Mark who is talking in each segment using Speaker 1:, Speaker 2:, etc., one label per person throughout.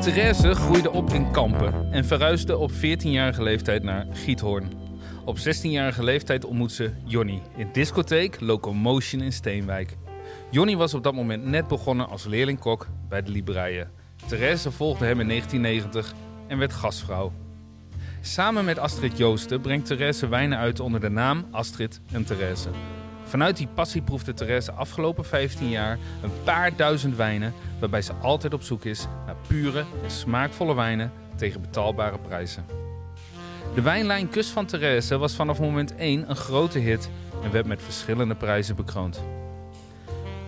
Speaker 1: Therese groeide op in Kampen en verhuisde op 14-jarige leeftijd naar Giethoorn. Op 16-jarige leeftijd ontmoette ze Jonny in discotheek Locomotion in Steenwijk. Jonny was op dat moment net begonnen als leerlingkok bij de Libreien. Therese volgde hem in 1990 en werd gastvrouw. Samen met Astrid Joosten brengt Therese wijnen uit onder de naam Astrid en Therese. Vanuit die passie proefde Therese afgelopen 15 jaar een paar duizend wijnen, waarbij ze altijd op zoek is naar pure en smaakvolle wijnen tegen betaalbare prijzen. De wijnlijn Kus van Therese was vanaf moment 1 een grote hit en werd met verschillende prijzen bekroond.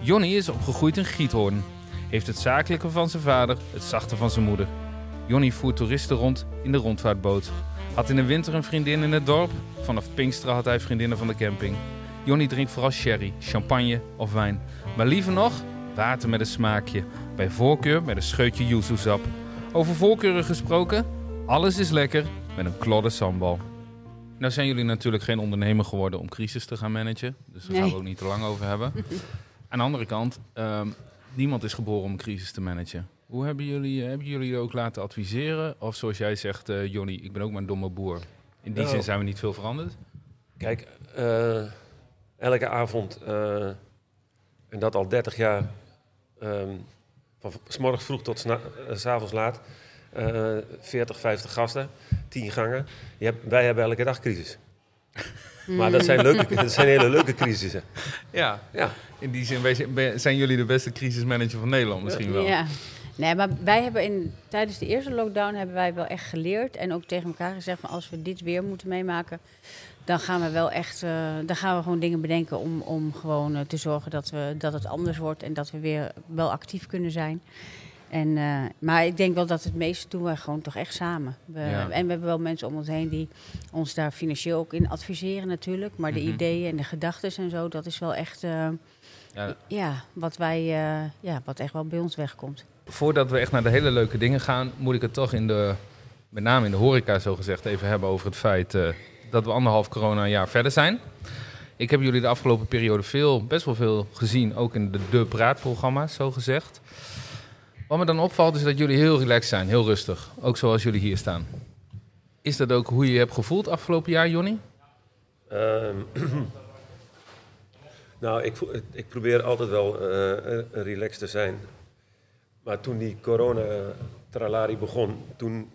Speaker 1: Jonny is opgegroeid in Giethoorn, heeft het zakelijke van zijn vader, het zachte van zijn moeder. Jonny voert toeristen rond in de rondvaartboot. Had in de winter een vriendin in het dorp. Vanaf Pinksteren had hij vriendinnen van de camping. Jonny drinkt vooral sherry, champagne of wijn. Maar liever nog, water met een smaakje. Bij voorkeur met een scheutje yuzu-sap. Over voorkeuren gesproken, alles is lekker met een klodde sambal. Nou zijn jullie natuurlijk geen ondernemer geworden om crisis te gaan managen. Dus daar gaan we ook niet te lang over hebben. Aan de andere kant, ehm, niemand is geboren om een crisis te managen. Hoe hebben jullie, hebben jullie ook laten adviseren? Of zoals jij zegt, uh, Johnny, ik ben ook maar een domme boer. In die
Speaker 2: Nou.
Speaker 1: zin zijn we niet veel veranderd.
Speaker 2: Kijk, eh, elke avond, eh, en dat al 30 jaar, ehm, van s morgens vroeg tot sna- eh, s avonds laat, eh 40, 50 gasten, 10 gangen. Je hebt, wij hebben elke dag crisis. Maar dat zijn, leuke, dat zijn hele leuke crisissen.
Speaker 1: Ja,
Speaker 2: Ja,
Speaker 1: in die zin wij zijn jullie de beste crisismanager van Nederland misschien wel.
Speaker 3: Ja. Nee, maar wij hebben in, tijdens de eerste lockdown hebben wij wel echt geleerd. En ook tegen elkaar gezegd van als we dit weer moeten meemaken, dan gaan we wel echt, eh, dan gaan we gewoon dingen bedenken om, om gewoon eh, te zorgen dat, we, dat het anders wordt en dat we weer wel actief kunnen zijn. En, eh, maar ik denk wel dat het meeste doen we gewoon toch echt samen. We,
Speaker 1: Ja.
Speaker 3: En we hebben wel mensen om ons heen die ons daar financieel ook in adviseren natuurlijk. Maar de
Speaker 1: Mhm.
Speaker 3: ideeën en de gedachten en zo, dat is wel echt
Speaker 1: Ja.
Speaker 3: ja, wat, wij, ja, wat echt wel bij ons wegkomt.
Speaker 1: Voordat we echt naar de hele leuke dingen gaan, moet ik het toch in de, met name in de horeca zo gezegd, even hebben over het feit dat we anderhalf corona jaar verder zijn. Ik heb jullie de afgelopen periode veel, best wel veel gezien, ook in de De Praatprogramma's, zo gezegd. Wat me dan opvalt is dat jullie heel relaxed zijn, heel rustig. Ook zoals jullie hier staan. Is dat ook hoe je je hebt gevoeld afgelopen jaar, Jonny?
Speaker 2: Ehm, nou, ik, ik probeer altijd wel eh, eh, relaxed te zijn. Maar toen die corona-tralari begon, toen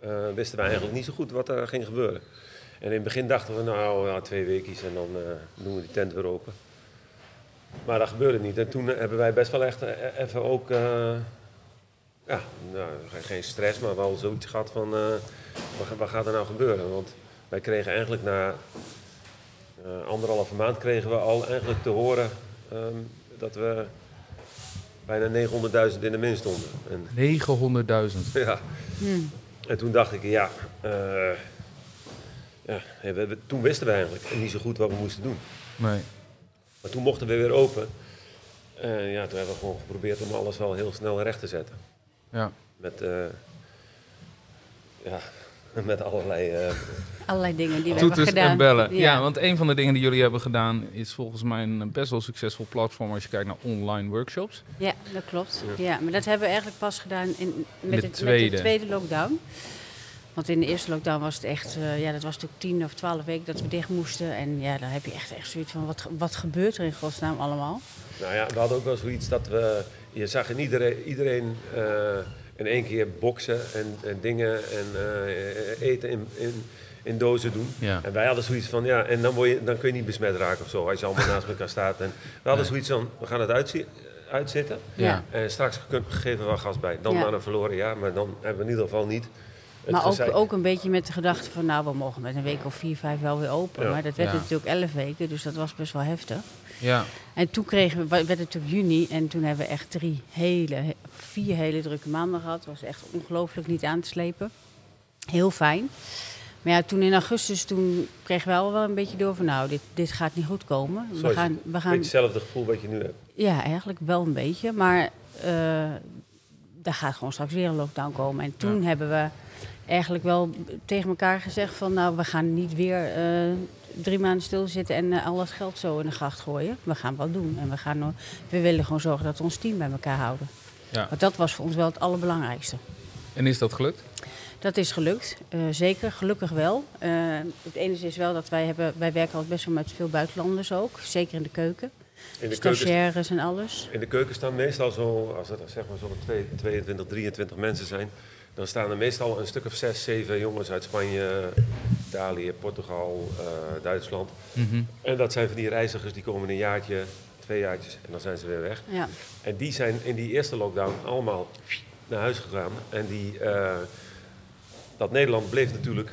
Speaker 2: eh, wisten wij eigenlijk niet zo goed wat er ging gebeuren. En in het begin dachten we, nou, twee weekjes en dan eh, doen we die tent weer open. Maar dat gebeurde niet. En toen hebben wij best wel echt eh, even ook, eh, ja, nou, geen- stress, maar wel zoiets gehad van, eh, wat, ga- wat gaat er nou gebeuren? Want wij kregen eigenlijk na eh, anderhalve maand kregen we al eigenlijk te horen ehm, dat we bijna 900.000 in de min stonden. En,
Speaker 1: 900.000.
Speaker 2: ja. en toen dacht ik, ja, eh, ja we, we- toen wisten we eigenlijk niet zo goed wat we moesten doen.
Speaker 1: Nee.
Speaker 2: Maar toen mochten we weer open. En ja, toen hebben we gewoon geprobeerd om alles wel heel snel recht te zetten.
Speaker 1: Ja.
Speaker 2: Met, eh, ja, met allerlei... eh,
Speaker 3: Allerlei dingen die we hebben
Speaker 1: Toeters
Speaker 3: gedaan.
Speaker 1: en bellen. Ja. want een van de dingen die jullie hebben gedaan is volgens mij een best wel succesvol platform als je kijkt naar online workshops.
Speaker 3: Ja, dat klopt. Ja. maar dat hebben we eigenlijk pas gedaan in, met,
Speaker 1: de
Speaker 3: het, met de tweede lockdown. Want in de eerste lockdown was het echt, eh, ja, dat was natuurlijk tien of twaalf weken dat we dicht moesten. En ja, dan heb je echt, echt zoiets van, wat, wat gebeurt er in godsnaam allemaal?
Speaker 2: Nou ja, we hadden ook wel zoiets dat we... Je zag in iedereen, iedereen eh, in één keer boksen en, en dingen en eh, eten in, in, in dozen doen.
Speaker 1: Ja.
Speaker 2: En wij hadden zoiets van, ja, en dan, word je, dan kun je niet besmet raken of zo, als je allemaal naast elkaar staat. En we hadden zoiets van, we gaan het uitzi- uitzitten.
Speaker 1: Ja.
Speaker 2: En straks geven we wel gas bij. Dan
Speaker 3: Ja.
Speaker 2: maar een verloren jaar, maar dan hebben we in ieder geval niet
Speaker 3: maar ook, ook een beetje met de gedachte van, nou, we mogen met een week of vier, vijf wel weer open.
Speaker 2: Ja.
Speaker 3: Maar dat werd
Speaker 1: Ja.
Speaker 3: natuurlijk elf weken, dus dat was best wel heftig.
Speaker 1: Ja.
Speaker 3: En toen kregen we, werd het natuurlijk juni en toen hebben we echt drie hele, vier hele drukke maanden gehad. Het was echt ongelooflijk niet aan te slepen. Heel fijn. Maar ja, toen in augustus toen kregen we wel wel een beetje door van nou, dit, dit gaat niet goed komen. We gaan, we gaan,
Speaker 2: hetzelfde gevoel wat je nu hebt.
Speaker 3: ja, eigenlijk wel een beetje. Maar eh er gaat gewoon straks weer een lockdown komen. En toen hebben we eigenlijk wel tegen elkaar gezegd van nou, we gaan niet weer eh, drie maanden stilzitten en eh, al dat geld zo in de gracht gooien. We gaan wat doen. En we, gaan, we willen gewoon zorgen dat we ons team bij elkaar houden.
Speaker 1: Ja.
Speaker 3: Want dat was voor ons wel het allerbelangrijkste.
Speaker 1: En is dat gelukt?
Speaker 3: Dat is gelukt, eh, zeker, gelukkig wel. Eh, het enige is wel dat wij hebben, wij werken al best wel met veel buitenlanders ook, zeker in de keuken.
Speaker 2: In de, keuken,
Speaker 3: Stagiaires en alles.
Speaker 2: in de keuken staan meestal zo, als er zeg maar zo'n twee- 22, 23 mensen zijn, dan staan er meestal een stuk of zes, zeven jongens uit Spanje, Italië, Portugal, eh, Duitsland.
Speaker 1: Mhm.
Speaker 2: En dat zijn van die reizigers die komen een jaartje, twee jaartjes en dan zijn ze weer weg.
Speaker 3: Ja,
Speaker 2: En die zijn in die eerste lockdown allemaal naar huis gegaan. En die, eh, dat Nederland bleef natuurlijk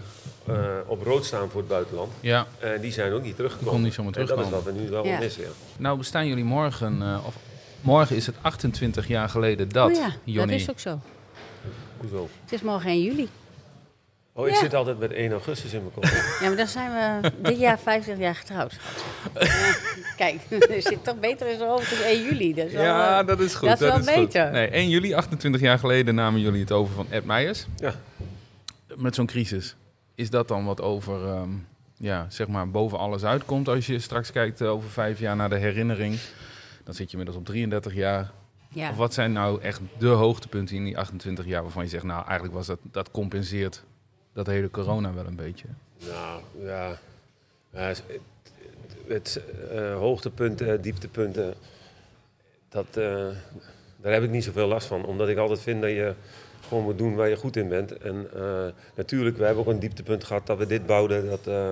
Speaker 2: eh, op rood staan voor het buitenland.
Speaker 1: Ja.
Speaker 2: En die zijn ook niet teruggekomen.
Speaker 1: Die kon niet zomaar
Speaker 2: En dat is
Speaker 1: terugkomen.
Speaker 2: wat we nu wel
Speaker 3: Ja.
Speaker 2: missen. Ja.
Speaker 1: Nou bestaan jullie morgen, eh, of morgen is het 28 jaar geleden dat,
Speaker 3: oh ja,
Speaker 1: Jonny.
Speaker 3: dat is ook zo.
Speaker 2: Hoezo?
Speaker 3: Het is morgen 1 juli.
Speaker 2: Oh, ik
Speaker 3: Ja.
Speaker 2: zit altijd met 1 augustus in mijn kop.
Speaker 3: Ja, maar dan zijn we dit jaar 50 jaar getrouwd. Ja, kijk, er zit toch beter in zijn hoofd dan 1 juli. Dat is wel,
Speaker 1: Ja,
Speaker 3: eh,
Speaker 1: dat is goed.
Speaker 3: dat is wel
Speaker 1: goed.
Speaker 3: beter.
Speaker 1: Nee, 1 juli, 28 jaar geleden, namen jullie het over van Ed Meijers.
Speaker 2: Ja.
Speaker 1: Met zo'n crisis. Is dat dan wat over, ehm, ja, zeg maar, boven alles uitkomt als je straks kijkt over vijf jaar naar de herinnering? Dan zit je inmiddels op 33 jaar.
Speaker 3: Ja.
Speaker 1: Of wat zijn nou echt de hoogtepunten in die 28 jaar waarvan je zegt, nou, eigenlijk was dat, dat compenseert dat hele corona wel een beetje.
Speaker 2: Nou, ja. Het, het eh, hoogtepunten, dieptepunten, dat, eh, daar heb ik niet zoveel last van. Omdat ik altijd vind dat je gewoon moet doen waar je goed in bent. En eh, natuurlijk, we hebben ook een dieptepunt gehad dat we dit bouwden. Dat, eh,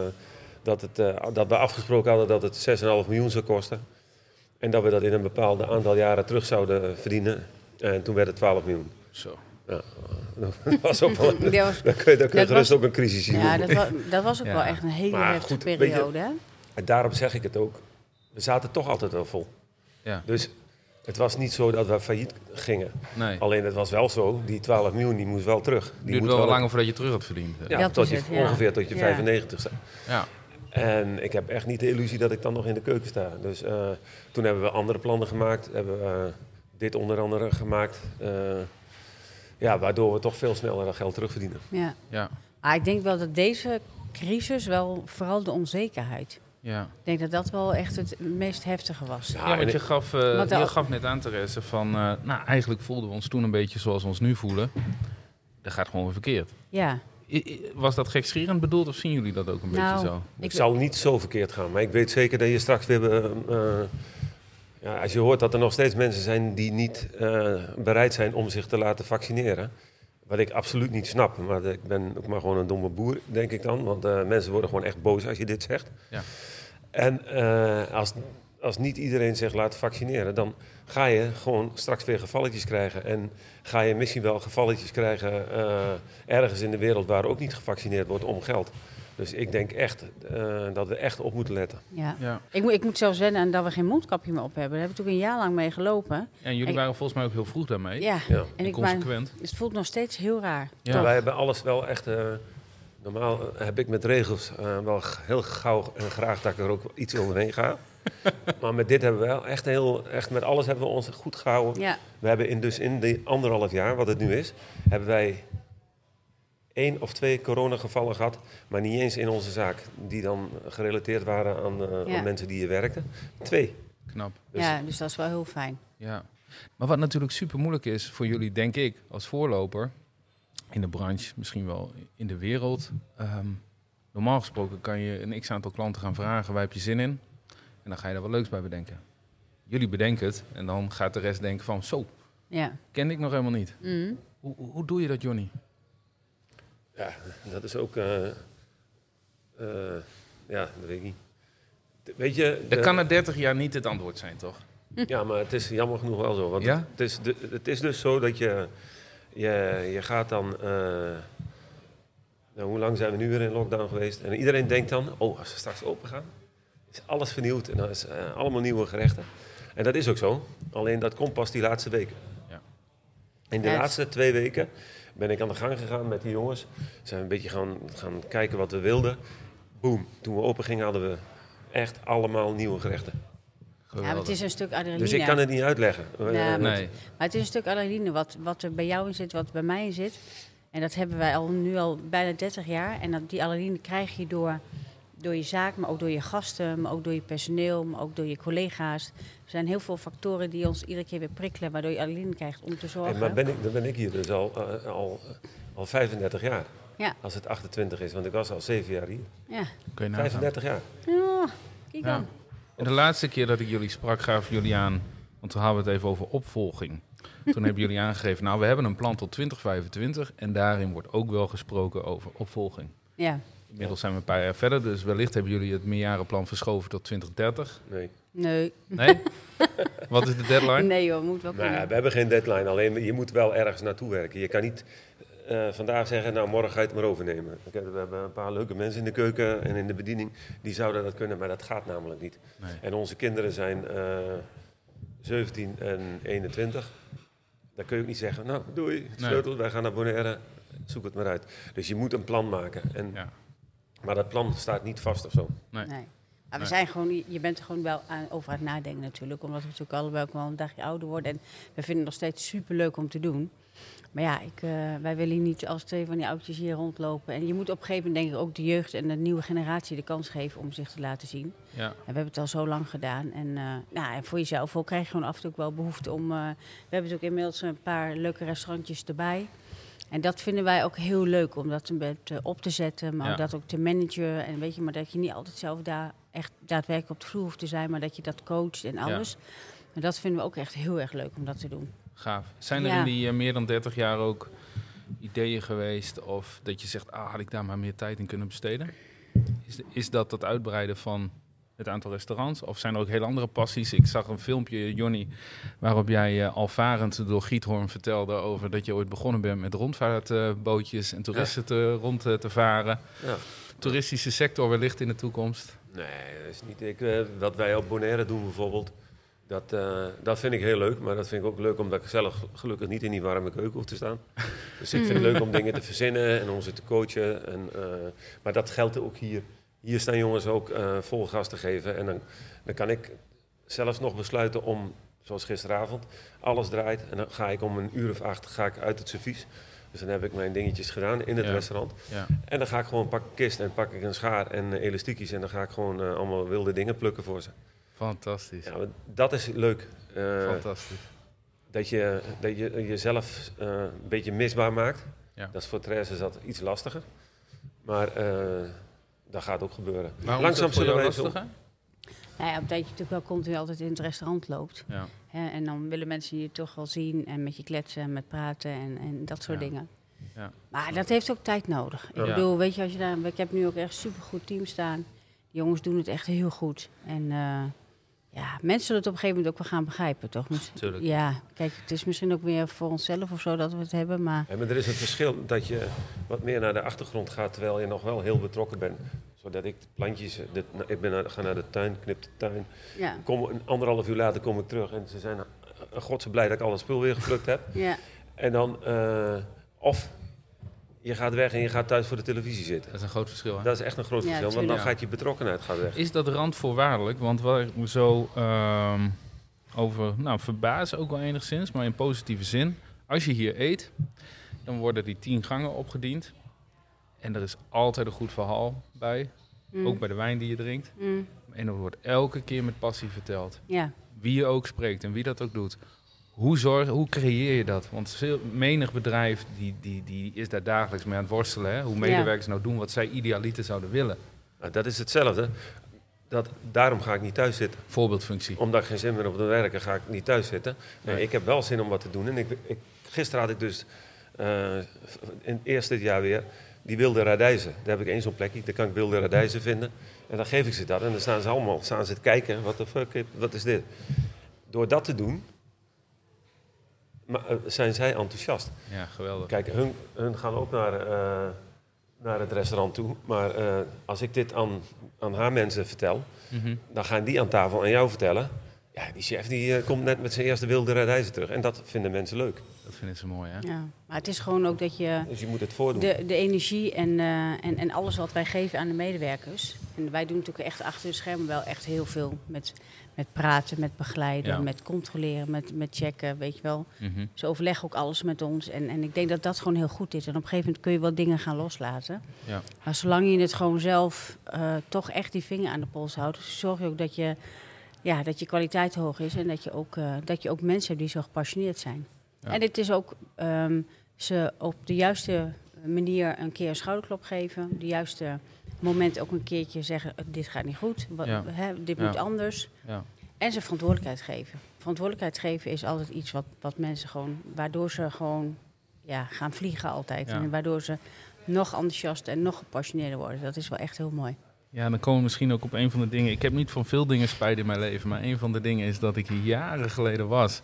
Speaker 2: dat, het, eh, dat we afgesproken hadden dat het 6,5 miljoen zou kosten. En dat we dat in een bepaald aantal jaren terug zouden verdienen. En toen werd het 12 miljoen.
Speaker 1: Zo.
Speaker 2: Ja, dat was ook wel...
Speaker 3: Dat was-
Speaker 2: Dan kun je, dan kun je
Speaker 3: Dat
Speaker 2: gerust
Speaker 3: was-
Speaker 2: ook een crisis zien.
Speaker 3: Ja, dat, wa- dat was ook
Speaker 1: Ja.
Speaker 3: wel echt een hele
Speaker 2: Maar
Speaker 3: heftige
Speaker 2: goed, weet je-
Speaker 3: periode. hè?
Speaker 2: En daarom zeg ik het ook. We zaten toch altijd wel vol.
Speaker 1: Ja,
Speaker 2: Dus het was niet zo dat we failliet gingen.
Speaker 1: nee.
Speaker 2: Alleen het was wel zo, die 12 miljoen die moest wel terug. Die
Speaker 1: duurt
Speaker 2: moet
Speaker 1: wel
Speaker 2: wel
Speaker 1: langer voordat je terug had verdiend.
Speaker 2: Ja, tot je,
Speaker 3: het, ja.
Speaker 2: ongeveer tot je
Speaker 3: Ja.
Speaker 2: 95 bent.
Speaker 1: Ja.
Speaker 2: En ik heb echt niet de illusie dat ik dan nog in de keuken sta. Dus eh, toen hebben we andere plannen gemaakt. Hebben we eh, dit onder andere gemaakt. Eh, ja, waardoor we toch veel sneller dat geld terugverdienen.
Speaker 3: Ja.
Speaker 1: Ja.
Speaker 3: Maar ik denk wel dat deze crisis wel, vooral de onzekerheid.
Speaker 1: Ja.
Speaker 3: Ik denk dat dat wel echt het meest heftige was.
Speaker 2: Ja,
Speaker 1: want je gaf,
Speaker 3: Want
Speaker 1: je gaf net aan, Therese, van... eh, nou, eigenlijk voelden we ons toen een beetje zoals we ons nu voelen. Dat gaat gewoon weer verkeerd.
Speaker 3: Ja,
Speaker 1: Was dat gekscherend bedoeld of zien jullie dat ook een
Speaker 3: Nou,
Speaker 1: beetje zo?
Speaker 2: Het
Speaker 3: Ik-
Speaker 2: zou niet zo verkeerd gaan, maar ik weet zeker dat je straks weer. eh, eh, ja, als je hoort dat er nog steeds mensen zijn die niet eh, bereid zijn om zich te laten vaccineren. Wat ik absoluut niet snap, maar ik ben ook maar gewoon een domme boer, denk ik dan. Want eh, mensen worden gewoon echt boos als je dit zegt.
Speaker 1: Ja.
Speaker 2: En eh, als, als niet iedereen zich laat vaccineren, dan ga je gewoon straks weer gevalletjes krijgen. En ga je misschien wel gevalletjes krijgen eh, ergens in de wereld waar ook niet gevaccineerd wordt om geld. Dus ik denk echt eh, dat we echt op moeten letten.
Speaker 3: ja.
Speaker 1: Ja.
Speaker 3: Ik, moet, ik moet zelfs wennen aan dat we geen mondkapje meer op hebben. Daar heb ik natuurlijk een jaar lang mee gelopen.
Speaker 1: En jullie waren volgens mij ook heel vroeg daarmee.
Speaker 3: Ja,
Speaker 2: Ja.
Speaker 3: en
Speaker 1: En
Speaker 3: ik, maar,
Speaker 1: consequent.
Speaker 3: het voelt nog steeds heel raar.
Speaker 1: Ja.
Speaker 2: Wij hebben alles wel echt. eh, normaal heb ik met regels eh, wel heel gauw en graag dat ik er ook iets overheen ga. maar met dit hebben we wel echt heel. Echt met alles hebben we ons goed gehouden.
Speaker 3: Ja,
Speaker 2: We hebben in, dus in die anderhalf jaar, wat het nu is, hebben wij één of twee coronagevallen gehad, maar niet eens in onze zaak, die dan gerelateerd waren aan, eh,
Speaker 3: Ja.
Speaker 2: aan mensen die hier werkten. Twee.
Speaker 1: Knap.
Speaker 2: Dus-
Speaker 3: ja, dus dat is wel heel fijn.
Speaker 1: Ja. Maar wat natuurlijk super moeilijk is voor jullie, denk ik, als voorloper in de branche, misschien wel in de wereld. ehm, normaal gesproken kan je een x aantal klanten gaan vragen, waar heb je zin in? En dan ga je er wat leuks bij bedenken. Jullie bedenken het en dan gaat de rest denken van, zo,
Speaker 3: Ja.
Speaker 1: kende ik nog helemaal niet.
Speaker 3: Mhm.
Speaker 1: Hoe, hoe, hoe doe je dat, Johnny?
Speaker 2: Ja, dat is ook. eh, eh, ja, dat weet ik niet. Weet je,
Speaker 1: Dat
Speaker 2: de-
Speaker 1: kan na 30 jaar niet het antwoord zijn, toch?
Speaker 2: Ja, maar het is jammer genoeg wel zo. Want
Speaker 1: Ja?
Speaker 2: het, is de- het is dus zo dat je, je, je gaat dan... eh, nou, hoe lang zijn we nu weer in lockdown geweest? En iedereen denkt dan, oh, als we straks open gaan, is alles vernieuwd en dan is eh, allemaal nieuwe gerechten. En dat is ook zo. Alleen dat komt pas die laatste weken.
Speaker 1: Ja.
Speaker 2: In de laatste twee weken ben ik aan de gang gegaan met die jongens. Zijn we een beetje gaan, gaan kijken wat we wilden. Boom, toen we open gingen hadden we echt allemaal nieuwe gerechten.
Speaker 3: ja, maar het is een stuk adrenaline.
Speaker 2: Dus ik kan het niet uitleggen.
Speaker 1: Nee.
Speaker 3: Maar het is een stuk adrenaline wat, wat er bij jou in zit, wat bij mij in zit. En dat hebben wij al nu al bijna 30 jaar. En dat, die adrenaline krijg je door door je zaak, maar ook door je gasten, maar ook door je personeel, maar ook door je collega's. Er zijn heel veel factoren die ons iedere keer weer prikkelen, waardoor je adrenaline krijgt om te zorgen.
Speaker 2: En maar ben ik, dan ben ik hier dus al, eh, al, al 35 jaar.
Speaker 3: Ja.
Speaker 2: Als het 28 is, want ik was al 7 jaar hier.
Speaker 3: Ja.
Speaker 1: Kun je nagaan.
Speaker 2: 35 jaar.
Speaker 3: ja, kijk
Speaker 1: Ja.
Speaker 3: aan.
Speaker 1: En de laatste keer dat ik jullie sprak, gaven jullie aan, want toen hadden we het even over opvolging. Toen hebben jullie aangegeven, nou we hebben een plan tot 2025 en daarin wordt ook wel gesproken over opvolging.
Speaker 3: Ja.
Speaker 1: Inmiddels zijn we een paar jaar verder, dus wellicht hebben jullie het meerjarenplan verschoven tot 2030.
Speaker 2: Nee.
Speaker 3: Nee.
Speaker 1: Nee? Wat is de deadline?
Speaker 3: Nee joh, moet wel
Speaker 2: Nou
Speaker 3: kunnen.
Speaker 2: ja, we hebben geen deadline, alleen je moet wel ergens naartoe werken. Je kan niet eh, vandaag zeggen, nou morgen ga je het maar overnemen. Oké, We hebben een paar leuke mensen in de keuken en in de bediening die zouden dat kunnen, maar dat gaat namelijk niet.
Speaker 1: Nee.
Speaker 2: En onze kinderen zijn eh 17 en 21. Dan kun je ook niet zeggen, nou doei, sleutel, wij gaan naar Bonaire, zoek het maar uit. Dus je moet een plan maken. En,
Speaker 1: Ja.
Speaker 2: Maar dat plan staat niet vast of zo.
Speaker 1: Nee.
Speaker 3: Nee. Maar we
Speaker 1: Nee.
Speaker 3: zijn gewoon, je bent er gewoon wel aan, over aan het nadenken natuurlijk. Omdat we natuurlijk allebei ook wel een dagje ouder worden. En we vinden het nog steeds super leuk om te doen. Maar ja, ik, eh, wij willen niet als twee van die oudjes hier rondlopen. En je moet op een gegeven moment denk ik ook de jeugd en de nieuwe generatie de kans geven om zich te laten zien.
Speaker 1: Ja.
Speaker 3: En we hebben het al zo lang gedaan. En, eh, nou, en voor jezelf ook krijg je gewoon af en toe ook wel behoefte om... eh, we hebben natuurlijk inmiddels een paar leuke restaurantjes erbij. En dat vinden wij ook heel leuk om dat een beetje op te zetten. Maar
Speaker 1: Ja.
Speaker 3: dat ook te managen. En weet je, maar dat je niet altijd zelf daar echt daadwerkelijk op de vloer hoeft te zijn. Maar dat je dat coacht en alles. En dat vinden we ook echt heel erg leuk om dat te doen.
Speaker 1: Gaaf. Zijn er
Speaker 3: Ja.
Speaker 1: in die eh, meer dan 30 jaar ook ideeën geweest of dat je zegt, ah, had ik daar maar meer tijd in kunnen besteden? Is, is dat het uitbreiden van het aantal restaurants? Of zijn er ook heel andere passies? Ik zag een filmpje, Jonny, waarop jij eh, alvarend door Giethoorn vertelde over dat je ooit begonnen bent met rondvaartbootjes en toeristen te, rond eh, te varen.
Speaker 2: Ja.
Speaker 1: Toeristische sector wellicht in de toekomst.
Speaker 2: Nee, dat is niet. Ik, eh, wat wij op Bonaire doen bijvoorbeeld, dat, eh, dat vind ik heel leuk. Maar dat vind ik ook leuk omdat ik zelf gelukkig niet in die warme keuken hoef te staan. Dus ik vind het leuk om dingen te verzinnen en om ze te coachen. En, eh, maar dat geldt ook hier. Hier staan jongens ook eh, vol gas te geven. En dan, dan kan ik zelfs nog besluiten om, zoals gisteravond, alles draait. En dan ga ik om een uur of acht ga ik uit het servies. Dus dan heb ik mijn dingetjes gedaan in het
Speaker 1: Ja.
Speaker 2: restaurant.
Speaker 1: Ja.
Speaker 2: En dan ga ik gewoon pak ik kist en pak ik een schaar en eh, elastiekjes. En dan ga ik gewoon eh, allemaal wilde dingen plukken voor ze.
Speaker 1: Fantastisch.
Speaker 2: Ja, dat is leuk.
Speaker 1: Fantastisch.
Speaker 2: dat je, dat je jezelf een beetje misbaar maakt.
Speaker 1: Ja.
Speaker 2: Dat is voor Therese dat iets lastiger. Maar dat gaat ook gebeuren. Langzaam
Speaker 1: dat
Speaker 2: zullen wij...
Speaker 1: lastiger?
Speaker 3: Nou ja, omdat je natuurlijk wel continu altijd in het restaurant loopt.
Speaker 1: Ja.
Speaker 3: Hè, en dan willen mensen je toch wel zien en met je kletsen en met praten en, en dat soort
Speaker 1: Ja.
Speaker 3: dingen.
Speaker 1: Ja.
Speaker 3: Maar dat heeft ook tijd nodig. Ik
Speaker 1: Ja.
Speaker 3: bedoel, weet je, als je daar, ik heb nu ook echt een supergoed team staan. Die jongens doen het echt heel goed. En eh, ja, mensen zullen het op een gegeven moment ook wel gaan begrijpen, toch?
Speaker 1: Tuurlijk.
Speaker 3: Ja, kijk, het is misschien ook weer voor onszelf of zo dat we het hebben, maar
Speaker 2: Ja, maar er is een verschil dat je wat meer naar de achtergrond gaat... terwijl je nog wel heel betrokken bent. Zodat ik de plantjes... De, ik ben naar, ga naar de tuin, knip de tuin.
Speaker 3: ja.
Speaker 2: Kom, een anderhalf uur later kom ik terug en ze zijn... Uh, God ze blij dat ik al het spul weer geplukt heb.
Speaker 3: ja.
Speaker 2: En dan... eh, of je gaat weg en je gaat thuis voor de televisie zitten.
Speaker 1: Dat is een groot verschil. Hè?
Speaker 2: Dat is echt een groot
Speaker 3: Ja,
Speaker 2: verschil, want dan gaat je betrokkenheid gaat weg.
Speaker 1: Is dat randvoorwaardelijk? Want waar ik me zo ehm, over nou, verbaas ook wel enigszins, maar in positieve zin. Als je hier eet, dan worden die tien gangen opgediend. En er is altijd een goed verhaal bij.
Speaker 3: Mm.
Speaker 1: Ook bij de wijn die je drinkt.
Speaker 3: Mm.
Speaker 1: En er wordt elke keer met passie verteld.
Speaker 3: Ja,
Speaker 1: Wie je ook spreekt en wie dat ook doet. Hoe, zorg, hoe creëer je dat? Want veel, menig bedrijf die, die, die is daar dagelijks mee aan het worstelen. Hè? Hoe medewerkers nou doen wat zij idealiter zouden willen.
Speaker 2: Nou, dat is hetzelfde. Dat, daarom ga ik niet thuis zitten.
Speaker 1: Voorbeeldfunctie.
Speaker 2: Omdat ik geen zin meer op te werken, ga ik niet thuis zitten. Nee,
Speaker 1: Nee.
Speaker 2: Ik heb wel zin om wat te doen. En ik, ik, gisteren had ik dus eh, in het eerste dit jaar weer die wilde radijzen. Daar heb ik één zo'n plekje, daar kan ik wilde radijzen vinden. En dan geef ik ze dat. En dan staan ze allemaal staan ze te kijken. Wat de fuck, wat is dit? Door dat te doen, maar, eh, zijn zij enthousiast.
Speaker 1: Ja, geweldig.
Speaker 2: Kijk, hun, hun gaan ook naar, eh, naar het restaurant toe. Maar eh, als ik dit aan, aan haar mensen vertel,
Speaker 1: Mhm.
Speaker 2: dan gaan die aan tafel aan jou vertellen. Ja, die chef die eh, komt net met zijn eerste wilde reizen terug. En dat vinden mensen leuk.
Speaker 1: Dat vinden ze mooi, hè?
Speaker 3: Ja. Maar het is gewoon ook dat je
Speaker 2: Dus je moet het voordoen.
Speaker 3: de, de energie en, eh, en, en alles wat wij geven aan de medewerkers. En wij doen natuurlijk echt achter de schermen wel echt heel veel met, met praten, met begeleiden,
Speaker 1: Ja.
Speaker 3: met controleren, met, met checken, weet je wel.
Speaker 1: Mhm.
Speaker 3: Ze overleggen ook alles met ons. En, en ik denk dat dat gewoon heel goed is. En op een gegeven moment kun je wel dingen gaan loslaten.
Speaker 1: Ja.
Speaker 3: Maar zolang je het gewoon zelf eh, toch echt die vinger aan de pols houdt, zorg je ook dat je, ja, dat je kwaliteit hoog is. En dat je ook, eh, dat je ook mensen hebt die zo gepassioneerd zijn.
Speaker 1: Ja.
Speaker 3: En het is ook ehm, ze op de juiste manier een keer een schouderklop geven. Op de juiste moment ook een keertje zeggen, eh, dit gaat niet goed. Wat,
Speaker 1: Ja.
Speaker 3: hè, dit
Speaker 1: Ja.
Speaker 3: moet anders.
Speaker 1: Ja.
Speaker 3: En ze verantwoordelijkheid geven. Verantwoordelijkheid geven is altijd iets wat, wat mensen gewoon, waardoor ze gewoon ja, gaan vliegen altijd. En waardoor ze nog enthousiaster en nog gepassioneerder worden. Dat is wel echt heel mooi.
Speaker 1: Ja, dan komen we misschien ook op een van de dingen. Ik heb niet van veel dingen spijt in mijn leven, maar een van de dingen is dat ik hier jaren geleden was.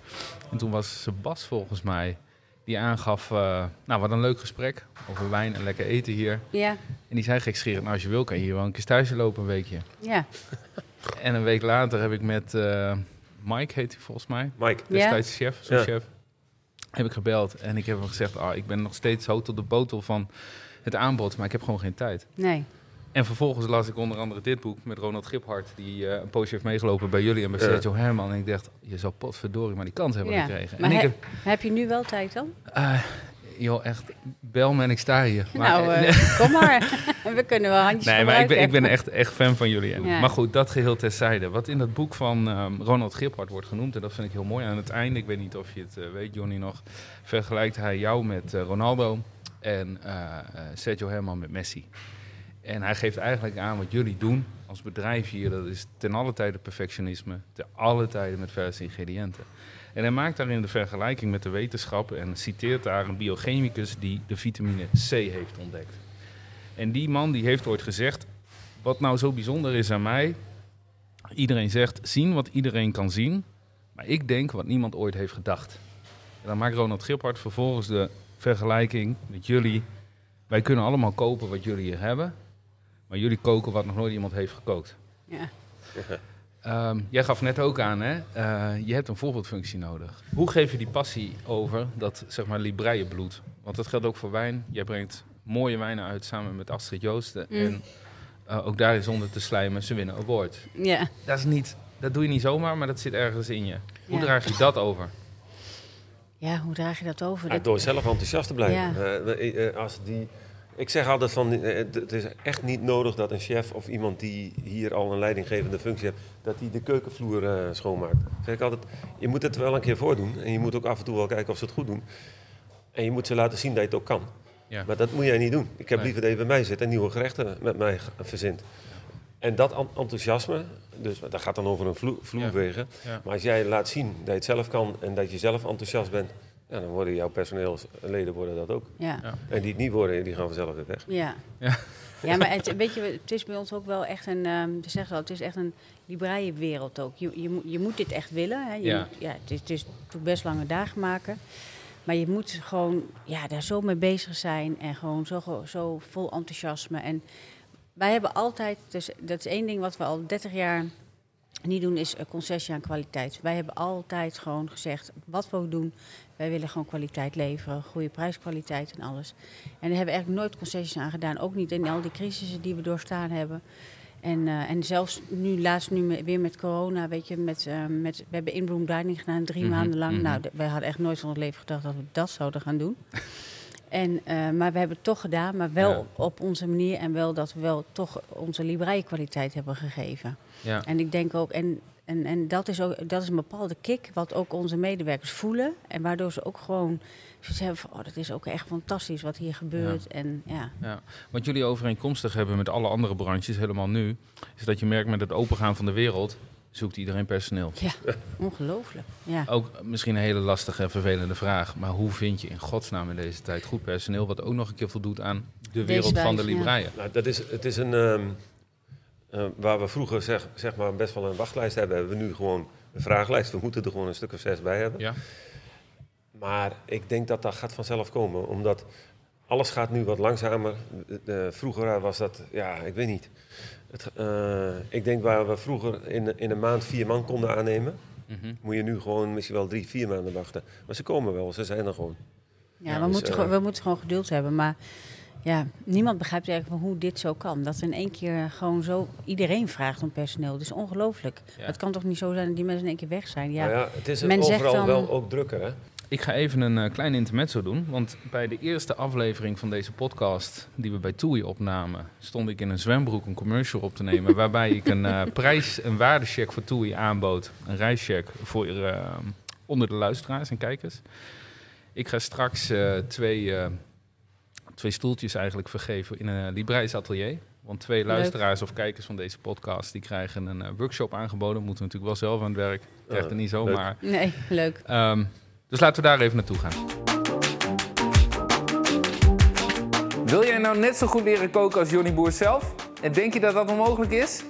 Speaker 1: En toen was Sebas volgens mij, die aangaf, eh, nou wat een leuk gesprek over wijn en lekker eten hier.
Speaker 3: Ja,
Speaker 1: En die zei gekscherend, nou als je wil kan je hier wel een keer thuis lopen een weekje.
Speaker 3: ja,
Speaker 1: En een week later heb ik met eh, Mike, heet hij volgens mij,
Speaker 2: Mike,
Speaker 3: Ja.
Speaker 1: destijds chef, zo'n
Speaker 2: Ja.
Speaker 1: chef, heb ik gebeld. En ik heb hem gezegd, ah, ik ben nog steeds zo tot de botel van het aanbod, maar ik heb gewoon geen tijd.
Speaker 3: nee.
Speaker 1: En vervolgens las ik onder andere dit boek met Ronald Giphart, die eh, een poosje heeft meegelopen bij jullie en bij. Sergio Herman. En ik dacht, je zou potverdorie maar die kans hebben
Speaker 3: Ja.
Speaker 1: gekregen.
Speaker 3: Maar
Speaker 1: en ik
Speaker 3: he-
Speaker 1: heb,
Speaker 3: Heb je nu wel tijd dan?
Speaker 1: eh, joh, echt, bel me en ik sta hier. Maar,
Speaker 3: nou, eh, kom maar. We kunnen wel handjes
Speaker 1: Nee, maar ik ben, ik ben echt, echt fan van jullie. En,
Speaker 3: Ja.
Speaker 1: Maar goed, dat geheel terzijde. Wat in dat boek van ehm, Ronald Giphart wordt genoemd, en dat vind ik heel mooi aan het einde, ik weet niet of je het weet, Johnny nog, vergelijkt hij jou met Ronaldo en Sergio Herman met Messi. En hij geeft eigenlijk aan wat jullie doen als bedrijf hier, dat is ten alle tijde perfectionisme, ten alle tijde met verse ingrediënten. En hij maakt daarin de vergelijking met de wetenschap en citeert daar een biochemicus die de vitamine C heeft ontdekt. En die man die heeft ooit gezegd, wat nou zo bijzonder is aan mij, iedereen zegt zien wat iedereen kan zien, maar ik denk wat niemand ooit heeft gedacht. En dan maakt Ronald Giphart vervolgens de vergelijking met jullie. Wij kunnen allemaal kopen wat jullie hier hebben, maar jullie koken wat nog nooit iemand heeft gekookt.
Speaker 3: Ja.
Speaker 1: Ehm, jij gaf net ook aan, hè? eh, je hebt een voorbeeldfunctie nodig. Hoe geef je die passie over, dat zeg maar libreie bloed? Want dat geldt ook voor wijn. Jij brengt mooie wijnen uit samen met Astrid Joosten.
Speaker 3: Mm.
Speaker 1: En eh, ook daar is zonder te slijmen, ze winnen award.
Speaker 3: Ja.
Speaker 1: Dat, is niet, dat doe je niet zomaar, maar dat zit ergens in je. Hoe
Speaker 3: Ja.
Speaker 1: draag je dat over?
Speaker 3: ja, hoe draag je dat over?
Speaker 2: Ja, door zelf enthousiast te blijven.
Speaker 3: Ja.
Speaker 2: Eh, als die, ik zeg altijd van, eh, het is echt niet nodig dat een chef of iemand die hier al een leidinggevende functie heeft, dat die de keukenvloer eh, schoonmaakt. Zeg ik altijd, je moet het wel een keer voordoen en je moet ook af en toe wel kijken of ze het goed doen. En je moet ze laten zien dat je het ook kan.
Speaker 1: Ja.
Speaker 2: Maar dat moet jij niet doen. Ik heb liever dat je bij mij zit en nieuwe gerechten met mij verzint. En dat en- enthousiasme, dus dat gaat dan over een vloer, vloerwegen.
Speaker 1: Ja.
Speaker 2: Maar als jij laat zien dat je het zelf kan en dat je zelf enthousiast bent, ja, dan worden jouw personeelsleden worden dat ook.
Speaker 3: ja.
Speaker 1: Ja.
Speaker 2: En die het niet worden, die gaan vanzelf weer weg.
Speaker 3: Ja.
Speaker 1: Ja.
Speaker 3: Ja, maar het, weet je, het is bij ons ook wel echt een, ehm je zegt al, het is echt een libraire wereld ook. Je, je, moet- je moet dit echt willen. Hè. Je
Speaker 1: Ja.
Speaker 3: moet- ja, het is, het is natuurlijk best lange dagen maken. Maar je moet gewoon ja, daar zo mee bezig zijn en gewoon zo, zo vol enthousiasme. En wij hebben altijd, dus dat is één ding wat we al 30 jaar niet doen, is eh, concessie aan kwaliteit. Wij hebben altijd gewoon gezegd, wat we ook doen, wij willen gewoon kwaliteit leveren, goede prijskwaliteit en alles. En daar hebben we eigenlijk nooit concessies aan gedaan, ook niet in al die crisissen die we doorstaan hebben. En, eh, en zelfs nu, laatst nu weer met corona, weet je, met, eh, met, we hebben in-room dining gedaan drie
Speaker 1: Mhm,
Speaker 3: maanden lang.
Speaker 1: mhm.
Speaker 3: Nou, wij hadden echt nooit van het leven gedacht dat we dat zouden gaan doen. En, eh, maar we hebben het toch gedaan, maar wel
Speaker 1: Ja.
Speaker 3: op, onze manier en wel dat we wel toch onze libraïe kwaliteit hebben gegeven.
Speaker 1: Ja.
Speaker 3: En ik denk ook, en, en, en dat, is ook, dat is een bepaalde kick wat ook onze medewerkers voelen. En waardoor ze ook gewoon zoiets hebben van, oh, dat is ook echt fantastisch wat hier gebeurt. En ja,
Speaker 1: Ja, wat jullie overeenkomstig hebben met alle andere branches, helemaal nu, is dat je merkt met het opengaan van de wereld, zoekt iedereen personeel.
Speaker 3: ja ongelooflijk. Ja.
Speaker 1: Ook misschien een hele lastige en vervelende vraag, maar hoe vind je in godsnaam in deze tijd goed personeel wat ook nog een keer voldoet aan de wereld van de
Speaker 3: ja.
Speaker 1: libreien?
Speaker 2: Nou, dat is, het is een, ehm, eh, waar we vroeger zeg, zeg maar best wel een wachtlijst hebben, hebben we nu gewoon een vragenlijst. We moeten er gewoon een stuk of zes bij hebben.
Speaker 1: Ja?
Speaker 2: Maar ik denk dat dat gaat vanzelf komen, omdat alles gaat nu wat langzamer. Vroeger was dat, ja, ik weet niet. Het, eh, ik denk waar we vroeger in, in een maand vier man konden aannemen,
Speaker 1: Mhm.
Speaker 2: Moet je nu gewoon misschien wel drie, vier maanden wachten. Maar ze komen wel, ze zijn er gewoon.
Speaker 3: Ja,
Speaker 1: Ja,
Speaker 3: we,
Speaker 2: dus,
Speaker 3: moeten
Speaker 2: eh,
Speaker 3: gewoon, we moeten gewoon geduld hebben. Maar ja, niemand begrijpt eigenlijk hoe dit zo kan. Dat in één keer gewoon zo... Iedereen vraagt om personeel. Dat is ongelooflijk.
Speaker 1: Ja.
Speaker 3: Het kan toch niet zo zijn dat die mensen in één keer weg zijn? Ja,
Speaker 2: Ja. ja, het is
Speaker 3: Men zegt
Speaker 2: overal
Speaker 3: dan-
Speaker 2: wel ook drukker, hè?
Speaker 1: Ik ga even een eh, klein intermezzo doen. Want bij de eerste aflevering van deze podcast, die we bij TUI opnamen, stond ik in een zwembroek een commercial op te nemen. waarbij ik een eh, prijs- en waardecheck voor TUI aanbood. Een reischeck voor eh, onder de luisteraars en kijkers. Ik ga straks eh, twee, eh, twee stoeltjes eigenlijk vergeven in een Libreis atelier. Want twee
Speaker 3: Leuk.
Speaker 1: luisteraars of kijkers van deze podcast, die krijgen een workshop aangeboden. Moeten we natuurlijk wel zelf aan het werk. Krijgt er niet zomaar.
Speaker 3: Nee, leuk.
Speaker 1: Ehm, dus laten we daar even naartoe gaan. Wil jij nou net zo goed leren koken als Johnny Boer zelf? En denk je dat dat onmogelijk is?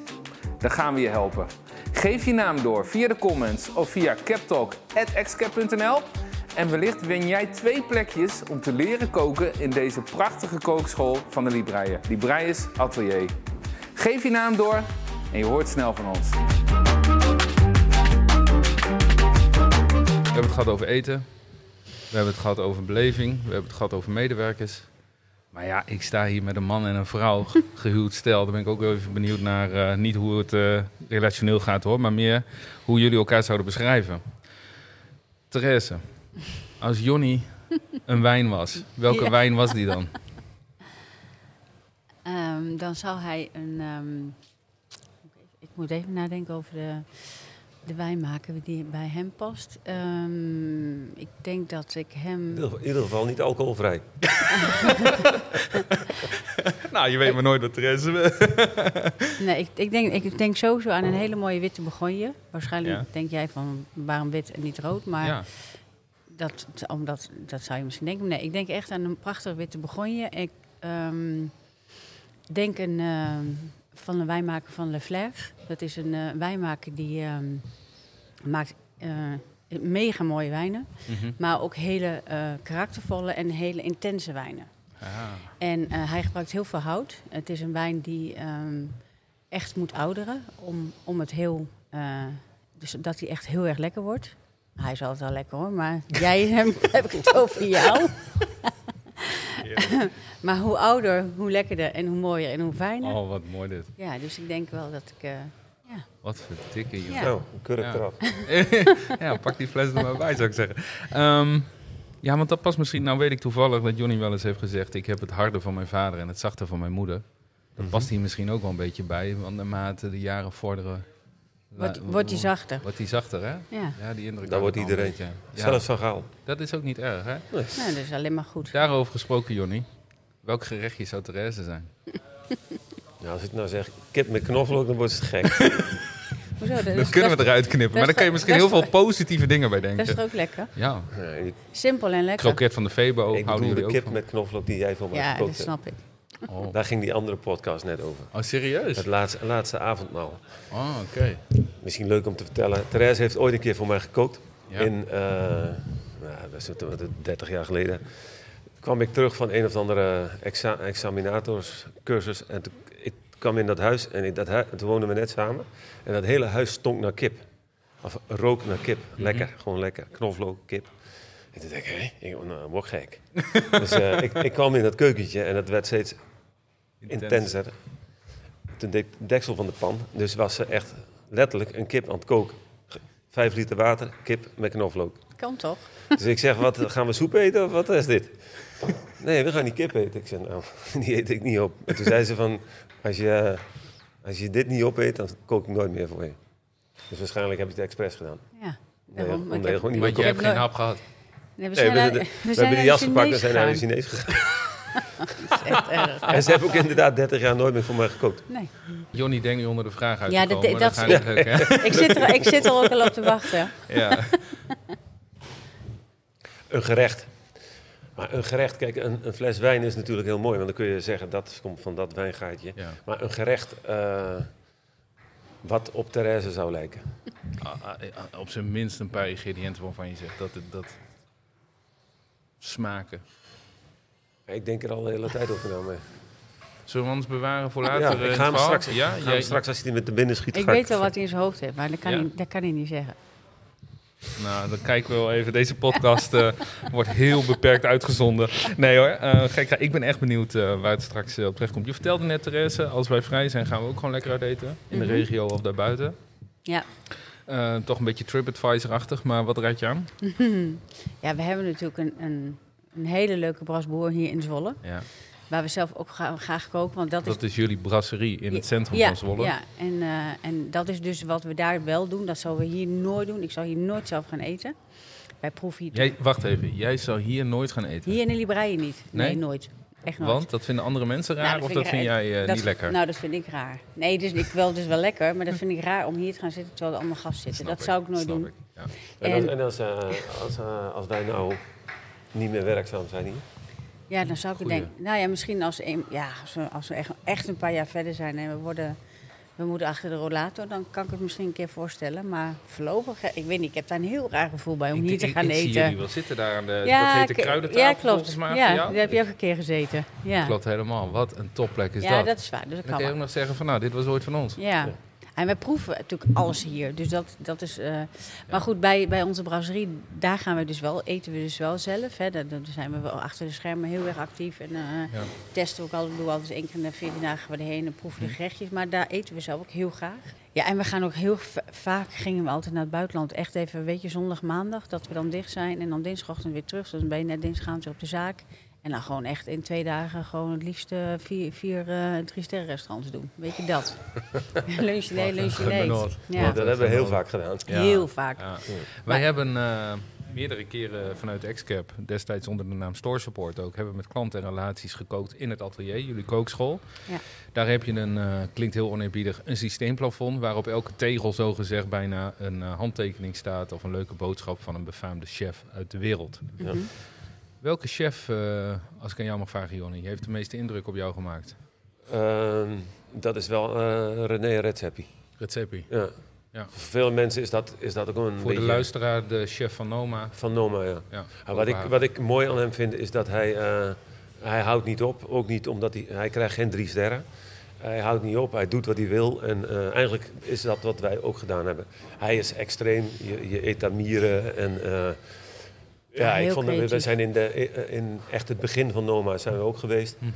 Speaker 1: Dan gaan we je helpen. Geef je naam door via de comments of via captalk.xcap.nl en wellicht win jij twee plekjes om te leren koken in deze prachtige kookschool van de Libreien. Libreius Atelier. Geef je naam door en je hoort snel van ons. Hebben het gehad over eten. We hebben het gehad over beleving. We hebben het gehad over medewerkers. Maar ja, ik sta hier met een man en een vrouw, ge- gehuwd stel. Daar ben ik ook wel even benieuwd naar. eh, niet hoe het eh, relationeel gaat hoor, maar meer hoe jullie elkaar zouden beschrijven. Therese, als Jonny een wijn was, welke
Speaker 3: Ja.
Speaker 1: wijn was die dan?
Speaker 3: Ehm, dan zou hij een... ehm, ik moet even nadenken over de, de wijnmaker die bij hem past. Ehm, ik denk dat ik hem...
Speaker 2: in ieder geval niet alcoholvrij.
Speaker 1: nou, je weet maar nooit wat Therese wil.
Speaker 3: Nee, ik, ik, denk, ik denk sowieso aan een hele mooie witte begonje. Waarschijnlijk
Speaker 1: Ja.
Speaker 3: denk jij van waarom wit en niet rood. Maar
Speaker 1: Ja.
Speaker 3: dat, omdat, dat zou je misschien denken. Nee, ik denk echt aan een prachtige witte begonje. Ik ehm, denk een, ehm, van een wijnmaker van Le Fleuve. Dat is een eh, wijnmaker die ehm, maakt eh, mega mooie wijnen.
Speaker 1: Mhm.
Speaker 3: Maar ook hele eh, karaktervolle en hele intense wijnen.
Speaker 1: Ah.
Speaker 3: En hij gebruikt heel veel hout. Het is een wijn die ehm, echt moet ouderen om, om het heel... dus dat hij echt heel erg lekker wordt. Hij is altijd wel lekker hoor, maar jij hem, heb ik het over jou. maar hoe ouder, hoe lekkerder en hoe mooier en hoe fijner.
Speaker 1: Oh, wat mooi dit.
Speaker 3: Ja, dus ik denk wel dat ik... eh, ja.
Speaker 1: Wat voor dikke jongen.
Speaker 3: Ja.
Speaker 2: Een kurk
Speaker 1: Ja.
Speaker 2: eraf.
Speaker 1: ja, pak die fles er maar bij, zou ik zeggen. Ehm, ja, want dat past misschien... Nou weet ik toevallig dat Johnny wel eens heeft gezegd... ik heb het harde van mijn vader en het zachte van mijn moeder. Dat
Speaker 2: Mhm.
Speaker 1: past hier misschien ook wel een beetje bij. Want naarmate de jaren vorderen...
Speaker 3: Wordt, wordt hij zachter.
Speaker 1: Wordt hij zachter, hè?
Speaker 3: Ja,
Speaker 1: Ja, die indruk.
Speaker 2: Daar wordt
Speaker 1: ik
Speaker 2: iedereen.
Speaker 1: Ja,
Speaker 2: Zelfs van Gaal.
Speaker 1: dat is ook niet erg, hè?
Speaker 3: nou, dat is alleen maar goed.
Speaker 1: Daarover gesproken, Johnny. Welk gerechtje zou Therese zijn?
Speaker 2: Nou, als ik nou zeg kip met knoflook, dan wordt het gek.
Speaker 3: Hoezo? Dat,
Speaker 1: kunnen we eruit knippen. Maar daar kan je
Speaker 3: is-
Speaker 1: misschien heel veel positieve dingen bij
Speaker 3: dat is
Speaker 1: denken.
Speaker 3: toch ook lekker?
Speaker 1: Ja,
Speaker 2: Nee, ik
Speaker 3: Simpel en lekker.
Speaker 1: kroket van de Febo
Speaker 2: ik
Speaker 1: houden
Speaker 2: bedoel de
Speaker 1: jullie ook
Speaker 2: kip
Speaker 1: van.
Speaker 2: met knoflook die jij voor mij
Speaker 3: Ja, dat
Speaker 2: hebt.
Speaker 3: snap ik.
Speaker 1: Oh,
Speaker 2: Daar ging die andere podcast net over.
Speaker 1: oh serieus?
Speaker 2: Het laatste, laatste avondmaal.
Speaker 1: Oh, oké.
Speaker 2: Misschien leuk om te vertellen. Therese heeft ooit een keer voor mij gekookt.
Speaker 1: Ja.
Speaker 2: In, eh, nou, dat is wat, 30 jaar geleden. kwam ik terug van een of andere exa examinatorscursus. En toen, ik kwam in dat huis en in dat hui- toen woonden we net samen. En dat hele huis stonk naar kip. Of rook naar kip. Lekker, gewoon lekker. Knoflook, kip. En toen dacht ik, hé, ik nou, word gek. dus eh, ik, ik kwam in dat keukentje en het werd steeds intenser. Toen deed ik het deksel van de pan. Dus was ze echt letterlijk een kip aan het koken. Vijf liter water, kip met knoflook.
Speaker 3: Kan toch?
Speaker 2: Dus ik zeg, wat, gaan we soep eten of wat is dit? Nee, we gaan die kip eten. Ik zeg, nou, die eet ik niet op. En toen zei ze van, als je, als je dit niet opeet, dan kook ik nooit meer voor je. Dus waarschijnlijk heb je het expres gedaan.
Speaker 3: Ja.
Speaker 2: Nee,
Speaker 3: maar
Speaker 2: omdat je
Speaker 3: heb-
Speaker 2: gewoon niet
Speaker 1: Want
Speaker 2: wil
Speaker 1: je hebt
Speaker 3: heb
Speaker 1: geen hap gehad.
Speaker 3: Nee, we
Speaker 2: Nee,
Speaker 3: zijn
Speaker 2: we,
Speaker 3: naar-
Speaker 2: hebben-
Speaker 3: we
Speaker 2: we
Speaker 3: zijn
Speaker 2: hebben
Speaker 3: naar
Speaker 2: die jas
Speaker 3: de
Speaker 2: gepakt en zijn naar de. Chinees gegaan.
Speaker 3: Dat is echt erg.
Speaker 2: En ze hebben ook inderdaad 30 jaar nooit meer voor mij gekookt.
Speaker 3: Nee.
Speaker 1: Johnny denkt nu onder de vraag uit
Speaker 3: Ja,
Speaker 1: te
Speaker 3: dat-
Speaker 1: komen, maar
Speaker 3: dat-
Speaker 1: gaat niet lukken, hè?
Speaker 3: Ik zit, er, ik zit er ook al op te wachten.
Speaker 1: Ja.
Speaker 2: Een gerecht. Maar een gerecht, kijk, een, een fles wijn is natuurlijk heel mooi. Want dan kun je zeggen, dat komt van dat wijngaatje.
Speaker 1: ja.
Speaker 2: Maar een gerecht eh, wat op Therese zou lijken.
Speaker 1: Ah, ah, ah, Op zijn minst een paar ingrediënten waarvan je zegt dat het dat smaken.
Speaker 2: Ik denk er al de hele tijd over na. Maar...
Speaker 1: Zullen we ons bewaren voor
Speaker 2: Ja,
Speaker 1: later?
Speaker 2: ik
Speaker 1: eh,
Speaker 2: ga hem
Speaker 1: het verhaal?
Speaker 2: straks,
Speaker 1: Ja,
Speaker 2: ik ga hem straks als hij met de binnen schiet.
Speaker 3: Ik
Speaker 2: ga
Speaker 3: weet wel wat hij in zijn hoofd heeft, maar dat kan,
Speaker 1: Ja.
Speaker 3: hij, dat kan hij niet zeggen.
Speaker 1: Nou, dan kijken we wel even. Deze podcast eh, wordt heel beperkt uitgezonden. Nee hoor, eh gek, ik ben echt benieuwd eh, waar het straks op terecht komt. Je vertelde net, Therese, als wij vrij zijn gaan we ook gewoon lekker uit eten. In de
Speaker 3: Mhm.
Speaker 1: regio of daarbuiten.
Speaker 3: Ja.
Speaker 1: Eh, toch een beetje TripAdvisor-achtig, maar wat raad je aan?
Speaker 3: ja, we hebben natuurlijk een, een, een hele leuke brasboer hier in Zwolle.
Speaker 1: Ja,
Speaker 3: Waar we zelf ook gra- graag koken. Want dat,
Speaker 1: dat is jullie brasserie in het centrum
Speaker 3: ja,
Speaker 1: van Zwolle.
Speaker 3: Ja, en, eh, en dat is dus wat we daar wel doen. Dat zouden we hier nooit doen. Ik zal hier nooit zelf gaan eten. Wij proeven hier...
Speaker 1: Jij, wacht even, jij zou hier nooit gaan eten.
Speaker 3: Hier in de Libraïe niet. Nee,
Speaker 1: Nee?
Speaker 3: nooit. Echt nooit.
Speaker 1: Want dat vinden andere mensen raar
Speaker 3: Nou,
Speaker 1: of dat vind
Speaker 3: raar.
Speaker 1: jij eh,
Speaker 3: Dat-
Speaker 1: niet lekker?
Speaker 3: Nou, dat vind ik raar. Nee, dus ik wel dus wel lekker, maar dat vind ik raar om hier te gaan zitten terwijl de andere gast zitten.
Speaker 1: Snap
Speaker 3: dat zou ik nooit
Speaker 1: snap
Speaker 3: doen.
Speaker 1: ik, ja.
Speaker 2: En, als,
Speaker 3: En-
Speaker 2: en als, eh, als, eh, als wij nou niet meer werkzaam zijn hier?
Speaker 3: Ja, dan zou ik
Speaker 1: Goeie.
Speaker 3: denken. Nou ja, misschien als, een, ja, als we, als we echt, echt een paar jaar verder zijn en we worden. We moeten achter de rollator, dan kan ik het misschien een keer voorstellen. Maar voorlopig, eh, ik weet niet, ik heb daar een heel raar gevoel bij om
Speaker 1: Ik-
Speaker 3: hier te
Speaker 1: ik-
Speaker 3: gaan
Speaker 1: ik
Speaker 3: eten.
Speaker 1: zie jullie wel zitten daar aan de, dat heet de
Speaker 3: ik-
Speaker 1: kruidentafel
Speaker 3: ja, klopt.
Speaker 1: volgens mij.
Speaker 3: ja, daar heb je ook een keer gezeten. Ja,
Speaker 1: Klopt helemaal. Wat een topplek is
Speaker 3: ja
Speaker 1: dat.
Speaker 3: dat. is waar. Dus dat
Speaker 1: Dan
Speaker 3: kan
Speaker 1: je ook nog zeggen van nou, dit was ooit van ons.
Speaker 3: Ja. En we proeven natuurlijk alles hier. Dus dat, dat is. eh, Maar goed, bij, bij onze brasserie, daar gaan we dus wel, eten we dus wel zelf. Hè. Daar, daar zijn we wel achter de schermen heel erg actief. En
Speaker 1: Ja.
Speaker 3: testen we ook altijd, doen we altijd één keer in de 14 dagen we erheen en proeven
Speaker 1: Hm.
Speaker 3: de gerechtjes. Maar daar eten we zelf ook heel graag. Ja, en we gaan ook heel va- vaak gingen we altijd naar het buitenland. Echt even, weet je, zondag, maandag, dat we dan dicht zijn. En dan dinsdagochtend weer terug. Dus dan ben je net dinsdag gaan ze op de zaak. En dan gewoon echt in twee dagen gewoon het liefst vier, vier eh drie sterren restaurants doen. Weet je dat? lunch, nee, lunch, nee. Ja.
Speaker 2: dat hebben we heel vaak gedaan.
Speaker 1: Ja.
Speaker 3: Heel vaak.
Speaker 1: Ja. Wij hebben eh, meerdere keren vanuit Excap, destijds onder de naam Store Support ook, hebben we met klanten en relaties gekookt in het atelier, jullie kookschool.
Speaker 3: Ja.
Speaker 1: Daar heb je een, eh, klinkt heel oneerbiedig, een systeemplafond waarop elke tegel zogezegd bijna een eh, handtekening staat of een leuke boodschap van een befaamde chef uit de wereld.
Speaker 2: Ja.
Speaker 3: Mhm.
Speaker 1: Welke chef, eh, als ik aan jou mag vragen, Jonny, heeft de meeste indruk op jou gemaakt?
Speaker 2: Ehm, dat is wel eh René Redzepi.
Speaker 1: Redzepi.
Speaker 2: Ja.
Speaker 1: Ja.
Speaker 2: Voor veel mensen is dat, is dat ook een
Speaker 1: Voor
Speaker 2: beetje
Speaker 1: de luisteraar, de chef van Noma.
Speaker 2: van Noma. Ja.
Speaker 1: Ja,
Speaker 2: Ja, wat, ik, wat ik mooi aan hem vind is dat hij, eh, hij houdt niet op. Ook niet omdat hij, hij krijgt geen drie sterren. Hij houdt niet op, hij doet wat hij wil. En eigenlijk is dat wat wij ook gedaan hebben. Hij is extreem, je, je eet daar mieren. En, ja, ik vond dat we, zijn in, de, in echt het begin van Noma zijn we ook geweest.
Speaker 1: Mhm.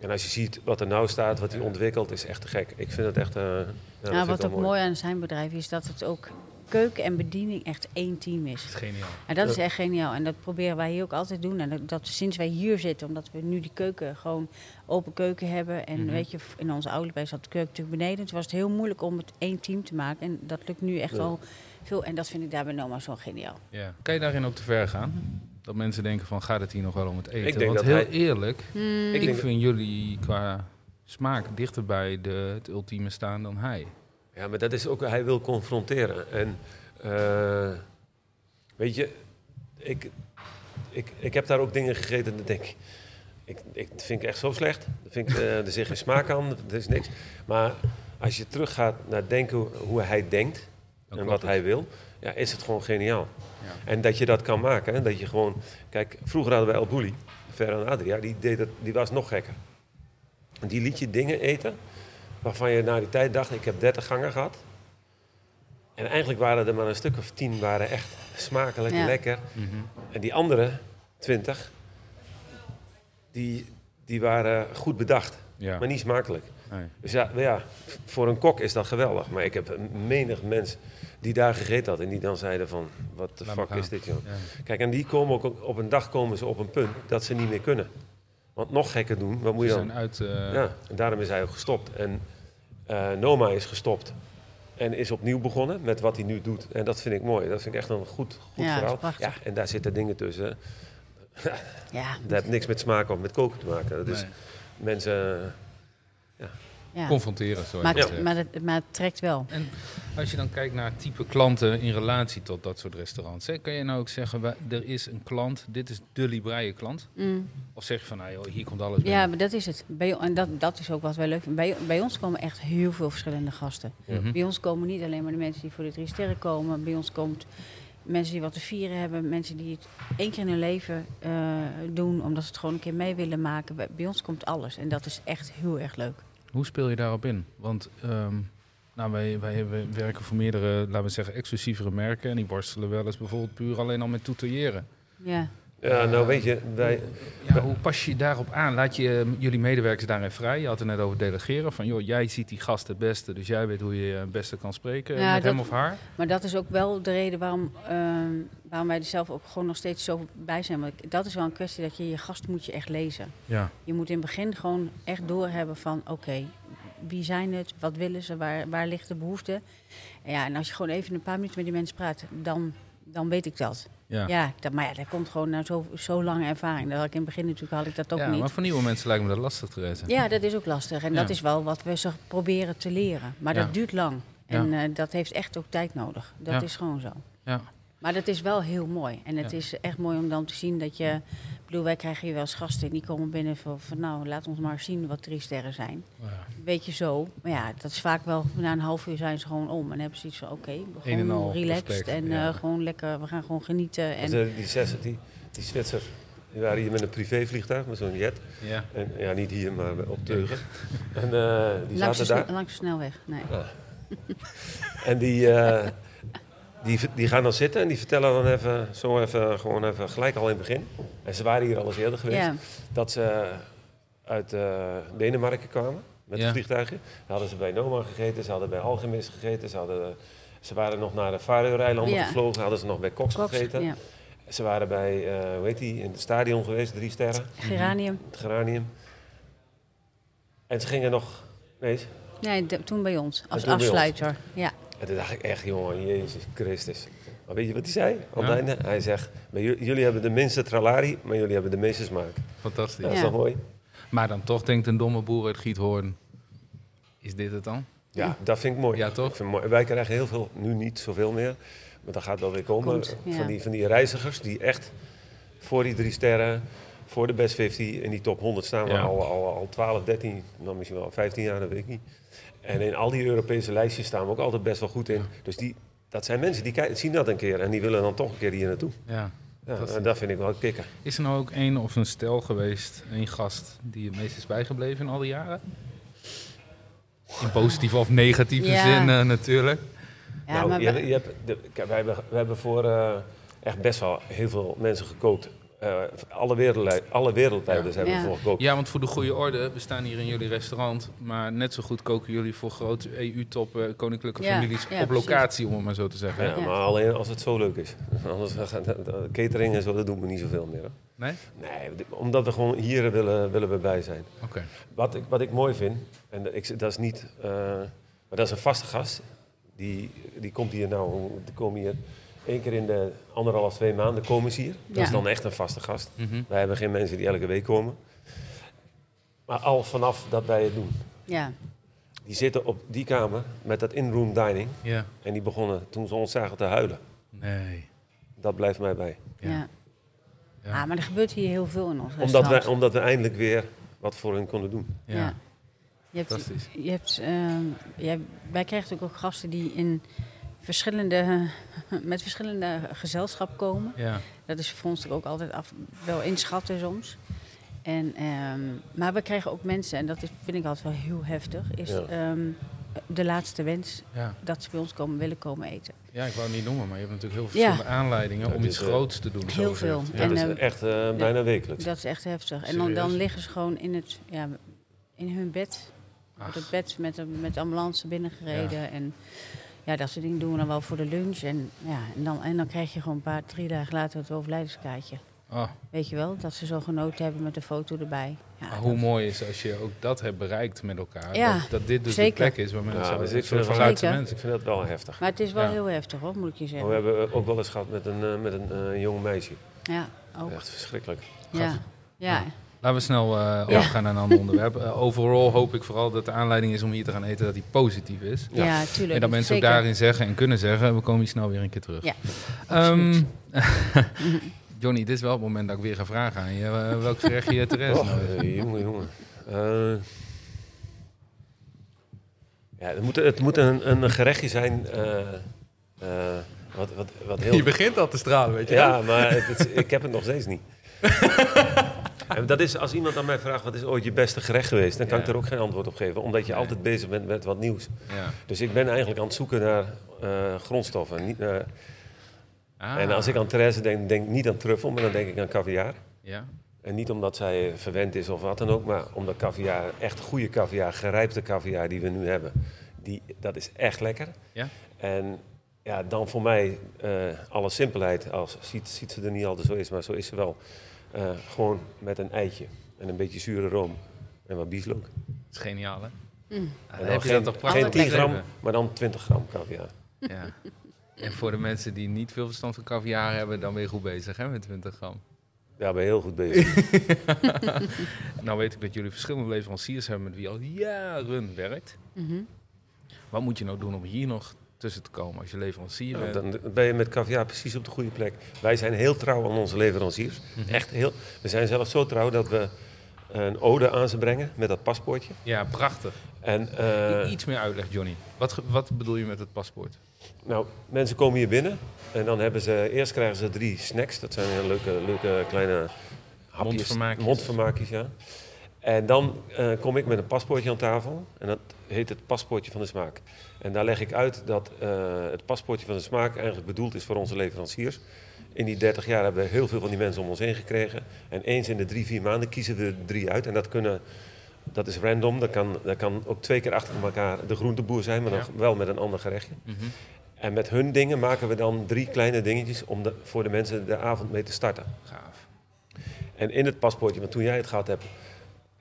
Speaker 2: En als je ziet wat er nou staat, wat hij ontwikkelt, is echt te gek. Ik vind het echt. eh, ja, dat vind
Speaker 3: Nou,
Speaker 2: ik
Speaker 3: wat
Speaker 2: wel
Speaker 3: ook mooi aan zijn bedrijf is dat het ook keuken en bediening echt één team is.
Speaker 1: Dat is geniaal.
Speaker 3: En dat is echt geniaal. En dat proberen wij hier ook altijd te doen. En dat, dat sinds wij hier zitten, omdat we nu die keuken gewoon open keuken hebben. En
Speaker 1: Mhm.
Speaker 3: weet je, in onze oude bij zat de keuken natuurlijk beneden. Toen was het heel moeilijk om het één team te maken. En dat lukt nu echt
Speaker 2: Ja.
Speaker 3: Veel. En dat vind ik daar bij Noma zo geniaal.
Speaker 1: Ja. Kan je daarin ook te ver gaan? Dat mensen denken van, gaat het hier nog wel om het eten?
Speaker 2: Ik denk
Speaker 1: Want
Speaker 2: dat
Speaker 1: heel
Speaker 2: hij-
Speaker 1: eerlijk,
Speaker 3: Hmm.
Speaker 1: ik,
Speaker 2: denk-
Speaker 1: vind jullie qua smaak dichter bij de, het ultieme staan dan hij.
Speaker 2: Ja, maar dat is ook, hij wil confronteren. En eh, weet je, ik, ik, ik heb daar ook dingen gegeten en dan denk ik, ik, ik dat vind ik echt zo slecht. Dat vind ik, eh, er zit geen smaak aan, er is niks. Maar als je teruggaat naar denken hoe, hoe hij denkt
Speaker 1: Dan
Speaker 2: en wat
Speaker 1: het.
Speaker 2: hij wil, ja, is het gewoon geniaal.
Speaker 1: Ja.
Speaker 2: En dat je dat kan maken. Hè? Dat je gewoon, kijk, vroeger hadden wij El Bulli, Ferran Adria, die, deed het, die was nog gekker. En die liet je dingen eten waarvan je na die tijd dacht, ik heb 30 gangen gehad. En eigenlijk waren er maar een stuk of tien waren echt smakelijk,
Speaker 3: Ja.
Speaker 2: lekker.
Speaker 1: Mhm.
Speaker 2: En die andere 20, die, die waren goed bedacht,
Speaker 1: Ja.
Speaker 2: maar niet smakelijk.
Speaker 1: Nee.
Speaker 2: Dus ja, ja, voor een kok is dat geweldig. Maar ik heb menig mens die daar gegeten had en die dan zeiden van, wat de fuck is dit joh.
Speaker 1: Ja.
Speaker 2: Kijk, en die komen ook op een dag komen ze op een punt dat ze niet meer kunnen. Want nog gekker doen, wat moet
Speaker 1: Ze
Speaker 2: je
Speaker 1: zijn
Speaker 2: dan?
Speaker 1: uit... eh,
Speaker 2: Ja, en daarom is hij ook gestopt. En eh, Noma is gestopt en is opnieuw begonnen met wat hij nu doet. En dat vind ik mooi. Dat vind ik echt een goed, goed
Speaker 3: Ja,
Speaker 2: verhaal.
Speaker 3: prachtig.
Speaker 2: Ja, en daar zitten dingen tussen.
Speaker 3: Ja,
Speaker 2: Dat heeft niks met smaak of met koken te maken. Dat is
Speaker 1: nee.
Speaker 2: mensen...
Speaker 3: ja.
Speaker 1: Confronteren, zo
Speaker 3: Maar, het, maar, het, maar het trekt wel.
Speaker 1: En als je dan kijkt naar het type klanten in relatie tot dat soort restaurants, hè, kan je nou ook zeggen, wij- er is een klant, dit is de Libraïe klant?
Speaker 3: Mm.
Speaker 1: Of zeg je van, nou joh, hier komt alles binnen?
Speaker 3: Ja, maar dat is het. Bij, en dat, dat is ook wat wij leuk vinden. Bij, bij ons komen echt heel veel verschillende gasten.
Speaker 1: Mhm.
Speaker 3: Bij ons komen niet alleen maar de mensen die voor de drie sterren komen. Bij ons komt mensen die wat te vieren hebben. Mensen die het één keer in hun leven eh, doen, omdat ze het gewoon een keer mee willen maken. Bij, bij ons komt alles. En dat is echt heel erg leuk.
Speaker 1: Hoe speel je daarop in? Want ehm, Nou, wij, wij, wij werken voor meerdere, laten we zeggen, exclusievere merken. En die worstelen wel eens bijvoorbeeld puur alleen al met tutoyeren.
Speaker 3: Ja.
Speaker 2: Ja, nou weet je, wij,
Speaker 1: Ja, hoe pas je je daarop aan? Laat je eh, jullie medewerkers daarin vrij? Je had het net over delegeren. Van, joh, jij ziet die gast het beste, dus jij weet hoe je het beste kan spreken
Speaker 3: Ja,
Speaker 1: met
Speaker 3: dat-
Speaker 1: hem of haar.
Speaker 3: Maar dat is ook wel de reden waarom, ehm, waarom wij er zelf ook gewoon nog steeds zo bij zijn. Want dat is wel een kwestie dat je je gast moet je echt lezen.
Speaker 1: Ja,
Speaker 3: Je moet in het begin gewoon echt doorhebben van oké, wie zijn het, wat willen ze, waar, waar ligt de behoefte. En, ja, en als je gewoon even een paar minuten met die mensen praat, dan, dan weet ik dat.
Speaker 1: Ja.
Speaker 3: Ja, dat, maar ja, dat komt gewoon na zo, zo lange ervaring. Dat had ik in het begin natuurlijk had ik dat ook
Speaker 1: Ja,
Speaker 3: niet.
Speaker 1: maar voor nieuwe mensen lijkt me dat lastig, Therese.
Speaker 3: Ja, dat is ook lastig. En
Speaker 1: Ja.
Speaker 3: dat is wel wat we ze proberen te leren. Maar dat duurt lang. En eh, dat heeft echt ook tijd nodig. Dat is gewoon zo.
Speaker 1: Ja.
Speaker 3: Maar dat is wel heel mooi. En het
Speaker 1: Ja.
Speaker 3: is echt mooi om dan te zien dat je... Ik bedoel, wij krijgen hier wel eens gasten die komen binnen van, van... nou, laat ons maar zien wat drie sterren zijn.
Speaker 1: Ja.
Speaker 3: Weet je zo. Maar ja, dat is vaak wel... Na een half uur zijn ze gewoon om. En dan hebben ze iets van, oké,
Speaker 1: en
Speaker 3: gewoon
Speaker 1: al
Speaker 3: relaxed.
Speaker 1: respect,
Speaker 3: En
Speaker 1: ja.
Speaker 3: eh, gewoon lekker, we gaan gewoon genieten. En,
Speaker 2: de, die zes, die, die Zwitsers, die waren hier met een privévliegtuig, met zo'n jet.
Speaker 1: Ja.
Speaker 2: En, ja, niet hier, maar op Teugen. En eh, die
Speaker 3: langs, de,
Speaker 2: zaten daar.
Speaker 3: sne- langs de snelweg. Nee.
Speaker 2: En die, eh, die, die gaan dan zitten en die vertellen dan even, zo even, gewoon even gelijk al in het begin. En ze waren hier al eens eerder geweest.
Speaker 3: Ja,
Speaker 2: Dat ze uit eh, Denemarken kwamen met
Speaker 1: Ja.
Speaker 2: het vliegtuigje. Dan hadden ze bij Noma gegeten, ze hadden bij Algemis gegeten. Ze, hadden, ze waren nog naar de Faroe-eilanden
Speaker 3: Ja.
Speaker 2: gevlogen, hadden ze nog bij Cox,
Speaker 3: Cox,
Speaker 2: gegeten.
Speaker 3: ja.
Speaker 2: Ze waren bij, eh hoe heet die, in het stadion geweest, drie sterren,
Speaker 3: Geranium.
Speaker 2: het Geranium. En ze gingen nog, nee,
Speaker 3: Nee, de- toen bij ons. Als
Speaker 2: ons.
Speaker 3: afsluiter. Ja.
Speaker 2: En toen dacht ik echt, jongen, Jezus Christus. Maar weet je wat hij zei? Aan
Speaker 1: Ja.
Speaker 2: het einde? Hij zegt, "Maar j- jullie hebben de minste tralari, maar jullie hebben de meeste smaak.
Speaker 1: Fantastisch.
Speaker 2: Dat is
Speaker 3: Ja.
Speaker 2: toch mooi?
Speaker 1: Maar dan toch denkt een domme boer uit Giethoorn, is dit het dan?
Speaker 2: Ja, dat vind ik mooi.
Speaker 1: Ja, toch?
Speaker 2: Ik vind het mooi. Wij krijgen heel veel, nu niet zoveel meer, maar dat gaat wel weer komen.
Speaker 3: Komt, ja.
Speaker 2: van, die, van die reizigers die echt voor die drie sterren, voor de best 50, in die top 100 staan we
Speaker 1: Ja.
Speaker 2: al, al, al 12, 13, nou misschien wel 15 jaar, dat weet ik niet. En in al die Europese lijstjes staan we ook altijd best wel goed in. Dus die, dat zijn mensen die kijken, zien dat een keer en die willen dan toch een keer hier naartoe.
Speaker 1: Ja.
Speaker 2: Ja,
Speaker 1: Dat
Speaker 2: en dat vind ik wel kicken.
Speaker 1: Is er nou ook één of een stel geweest, één gast, die het meest is bijgebleven in al die jaren? In positieve of negatieve
Speaker 3: Ja.
Speaker 1: zin eh, natuurlijk.
Speaker 3: Ja,
Speaker 2: nou,
Speaker 3: maar
Speaker 2: je,
Speaker 3: we-
Speaker 2: je hebt de, kijk, wij, hebben, wij hebben voor eh, echt best wel heel veel mensen gekookt. Eh, alle, wereldlei- alle wereldleiders
Speaker 1: Ja.
Speaker 2: hebben
Speaker 3: Ja.
Speaker 2: we voor gekookt.
Speaker 1: Ja, want voor de goede orde, we staan hier in jullie restaurant. Maar net zo goed koken jullie voor grote EU-top koninklijke
Speaker 3: Ja,
Speaker 1: families
Speaker 3: ja,
Speaker 1: op locatie, om het maar zo te zeggen.
Speaker 2: Ja,
Speaker 3: Ja.
Speaker 2: maar alleen als het zo leuk is. Anders gaat de catering en zo, dat doen we niet zoveel meer. hoor.
Speaker 1: Nee?
Speaker 2: Nee, omdat we gewoon hier willen, willen we bij zijn.
Speaker 1: Oké.
Speaker 2: Wat ik, wat ik mooi vind, en dat, ik, dat is niet, eh, maar dat is een vaste gast. Die, die komt hier nou, die komen hier één keer in de anderhalf, twee maanden komen ze hier. Dat is dan echt een vaste gast.
Speaker 1: Mhm.
Speaker 2: Wij hebben geen mensen die elke week komen. Maar al vanaf dat wij het doen.
Speaker 3: ja.
Speaker 2: Die zitten op die kamer met dat in-room dining.
Speaker 1: Ja.
Speaker 2: En die begonnen toen ze ons zagen te huilen.
Speaker 1: Nee.
Speaker 2: Dat blijft mij bij.
Speaker 1: Ja.
Speaker 3: Ja.
Speaker 1: Ja.
Speaker 3: Ah, maar er gebeurt hier heel veel in ons
Speaker 2: Omdat omdat we eindelijk weer wat voor hun konden doen.
Speaker 1: Ja.
Speaker 3: Ja. Je hebt,
Speaker 1: Fantastisch.
Speaker 3: je hebt, jij- wij krijgen natuurlijk ook gasten die in verschillende, met verschillende gezelschap komen.
Speaker 1: Ja.
Speaker 3: Dat is voor ons natuurlijk ook altijd af, wel inschatten soms. En, ehm, maar we krijgen ook mensen, en dat is, vind ik altijd wel heel heftig, is
Speaker 2: Ja.
Speaker 3: ehm, de laatste wens
Speaker 1: Ja.
Speaker 3: dat ze bij ons komen, willen komen eten.
Speaker 1: ja, ik wou het niet noemen, maar je hebt natuurlijk heel veel verschillende aanleidingen om iets
Speaker 2: eh,
Speaker 1: groots te doen.
Speaker 3: heel veel.
Speaker 1: Ja.
Speaker 2: Ja,
Speaker 3: En,
Speaker 2: dat is
Speaker 3: eh,
Speaker 2: echt eh, bijna wekelijks.
Speaker 3: Dat is echt heftig. En dan, dan liggen ze gewoon in, het, ja, in hun bed. Op het bed met de, met de ambulance binnengereden. En ja, dat soort dingen doen we dan wel voor de lunch. En, ja, en, dan, en dan krijg je gewoon een paar, drie dagen later het overlijdenskaartje.
Speaker 1: Oh,
Speaker 3: Weet je wel, dat ze zo genoten hebben met de foto erbij. Ja,
Speaker 1: maar hoe
Speaker 3: dat-
Speaker 1: mooi is als je ook dat hebt bereikt met elkaar.
Speaker 3: Ja,
Speaker 1: dat, dat dit dus
Speaker 3: zeker.
Speaker 1: de plek is waar mensen
Speaker 2: Ja,
Speaker 1: zo,
Speaker 2: dus ik vind
Speaker 1: mensen.
Speaker 2: Ik vind dat wel heftig.
Speaker 3: Maar het is wel
Speaker 1: Ja.
Speaker 3: heel heftig hoor, moet ik je
Speaker 2: Maar
Speaker 3: zeggen.
Speaker 2: we hebben ook wel eens gehad met een, eh, met een eh, jong meisje.
Speaker 3: Ja, ook.
Speaker 2: Echt verschrikkelijk.
Speaker 3: Ja, ja.
Speaker 1: Laten we snel eh
Speaker 3: Ja.
Speaker 1: overgaan naar een ander onderwerp. Eh, overal hoop ik vooral dat de aanleiding is om hier te gaan eten, dat die positief is.
Speaker 3: ja.
Speaker 2: Ja.
Speaker 3: tuurlijk.
Speaker 1: En dat mensen
Speaker 3: Zeker.
Speaker 1: ook daarin zeggen en kunnen zeggen, we komen hier snel weer een keer terug.
Speaker 3: Ja,
Speaker 1: Ehm, Johnny, dit is wel het moment dat ik weer ga vragen aan je. eh, welk gerecht je Therese
Speaker 2: Oh, jongen, jongen. Eh, ja, het moet, het moet een, een gerechtje zijn. eh, eh, wat, wat, wat heel.
Speaker 1: begint al te stralen, weet
Speaker 2: Ja, maar het, het- ik heb het nog steeds niet. En dat is, als iemand aan mij vraagt wat is ooit je beste gerecht geweest, dan kan
Speaker 1: Ja.
Speaker 2: ik er ook geen antwoord op geven, omdat je
Speaker 1: Nee.
Speaker 2: altijd bezig bent met wat nieuws.
Speaker 1: Ja.
Speaker 2: Dus ik ben eigenlijk aan het zoeken naar eh, grondstoffen. Niet naar-
Speaker 1: Ah,
Speaker 2: En als ik aan Therese denk, denk ik niet aan truffel, maar dan denk ik aan caviar.
Speaker 1: Ja,
Speaker 2: En niet omdat zij verwend is of wat dan ook, maar omdat caviar, echt goede caviar, gerijpte caviar die we nu hebben, die, dat is echt lekker.
Speaker 1: Ja.
Speaker 2: En ja, dan voor mij eh, alle simpelheid, als ziet, ziet ze er niet altijd zo is, maar zo is ze wel. Eh, gewoon met een eitje en een beetje zure room en wat bieslook.
Speaker 1: dat is geniaal, hè?
Speaker 3: Mm.
Speaker 2: En
Speaker 1: dan
Speaker 2: dan
Speaker 1: heb je
Speaker 2: geen,
Speaker 1: dat toch prachtig
Speaker 2: geen 10
Speaker 1: beschreven.
Speaker 2: gram, maar dan 20 gram caviar.
Speaker 1: Ja. En voor de mensen die niet veel verstand van caviar hebben, dan ben je goed bezig, hè, met 20 gram.
Speaker 2: Ja, ben je heel goed bezig.
Speaker 1: Nou weet ik dat jullie verschillende leveranciers hebben met wie al jaren werkt.
Speaker 3: Mhm.
Speaker 1: Wat moet je nou doen om hier nog tussen te komen als je leverancier bent?
Speaker 2: dan ben je met caviar precies op de goede plek. Wij zijn heel trouw aan onze leveranciers.
Speaker 1: Mhm.
Speaker 2: Echt heel. We zijn zelfs zo trouw dat we een ode aan ze brengen met dat paspoortje.
Speaker 1: Ja, prachtig.
Speaker 2: En
Speaker 1: I- Iets meer uitleg, Johnny. Wat, wat bedoel je met het paspoort?
Speaker 2: nou, mensen komen hier binnen en dan hebben ze eerst krijgen ze drie snacks. Dat zijn leuke, leuke kleine hapjes,
Speaker 1: Mondvermaakjes.
Speaker 2: mondvermaakjes, ja. En dan eh, kom ik met een paspoortje aan tafel en dat heet het paspoortje van de smaak. En daar leg ik uit dat eh, het paspoortje van de smaak eigenlijk bedoeld is voor onze leveranciers. In die 30 jaar hebben we heel veel van die mensen om ons heen gekregen. En eens in de drie, vier maanden kiezen we er drie uit. En dat, kunnen, dat is random. Dat kan, dat kan ook twee keer achter elkaar de groenteboer zijn, maar dan
Speaker 1: Ja.
Speaker 2: wel met een ander gerechtje.
Speaker 1: Mhm.
Speaker 2: En met hun dingen maken we dan drie kleine dingetjes om de, voor de mensen de avond mee te starten.
Speaker 1: Gaaf.
Speaker 2: En in het paspoortje, want toen jij het gehad hebt,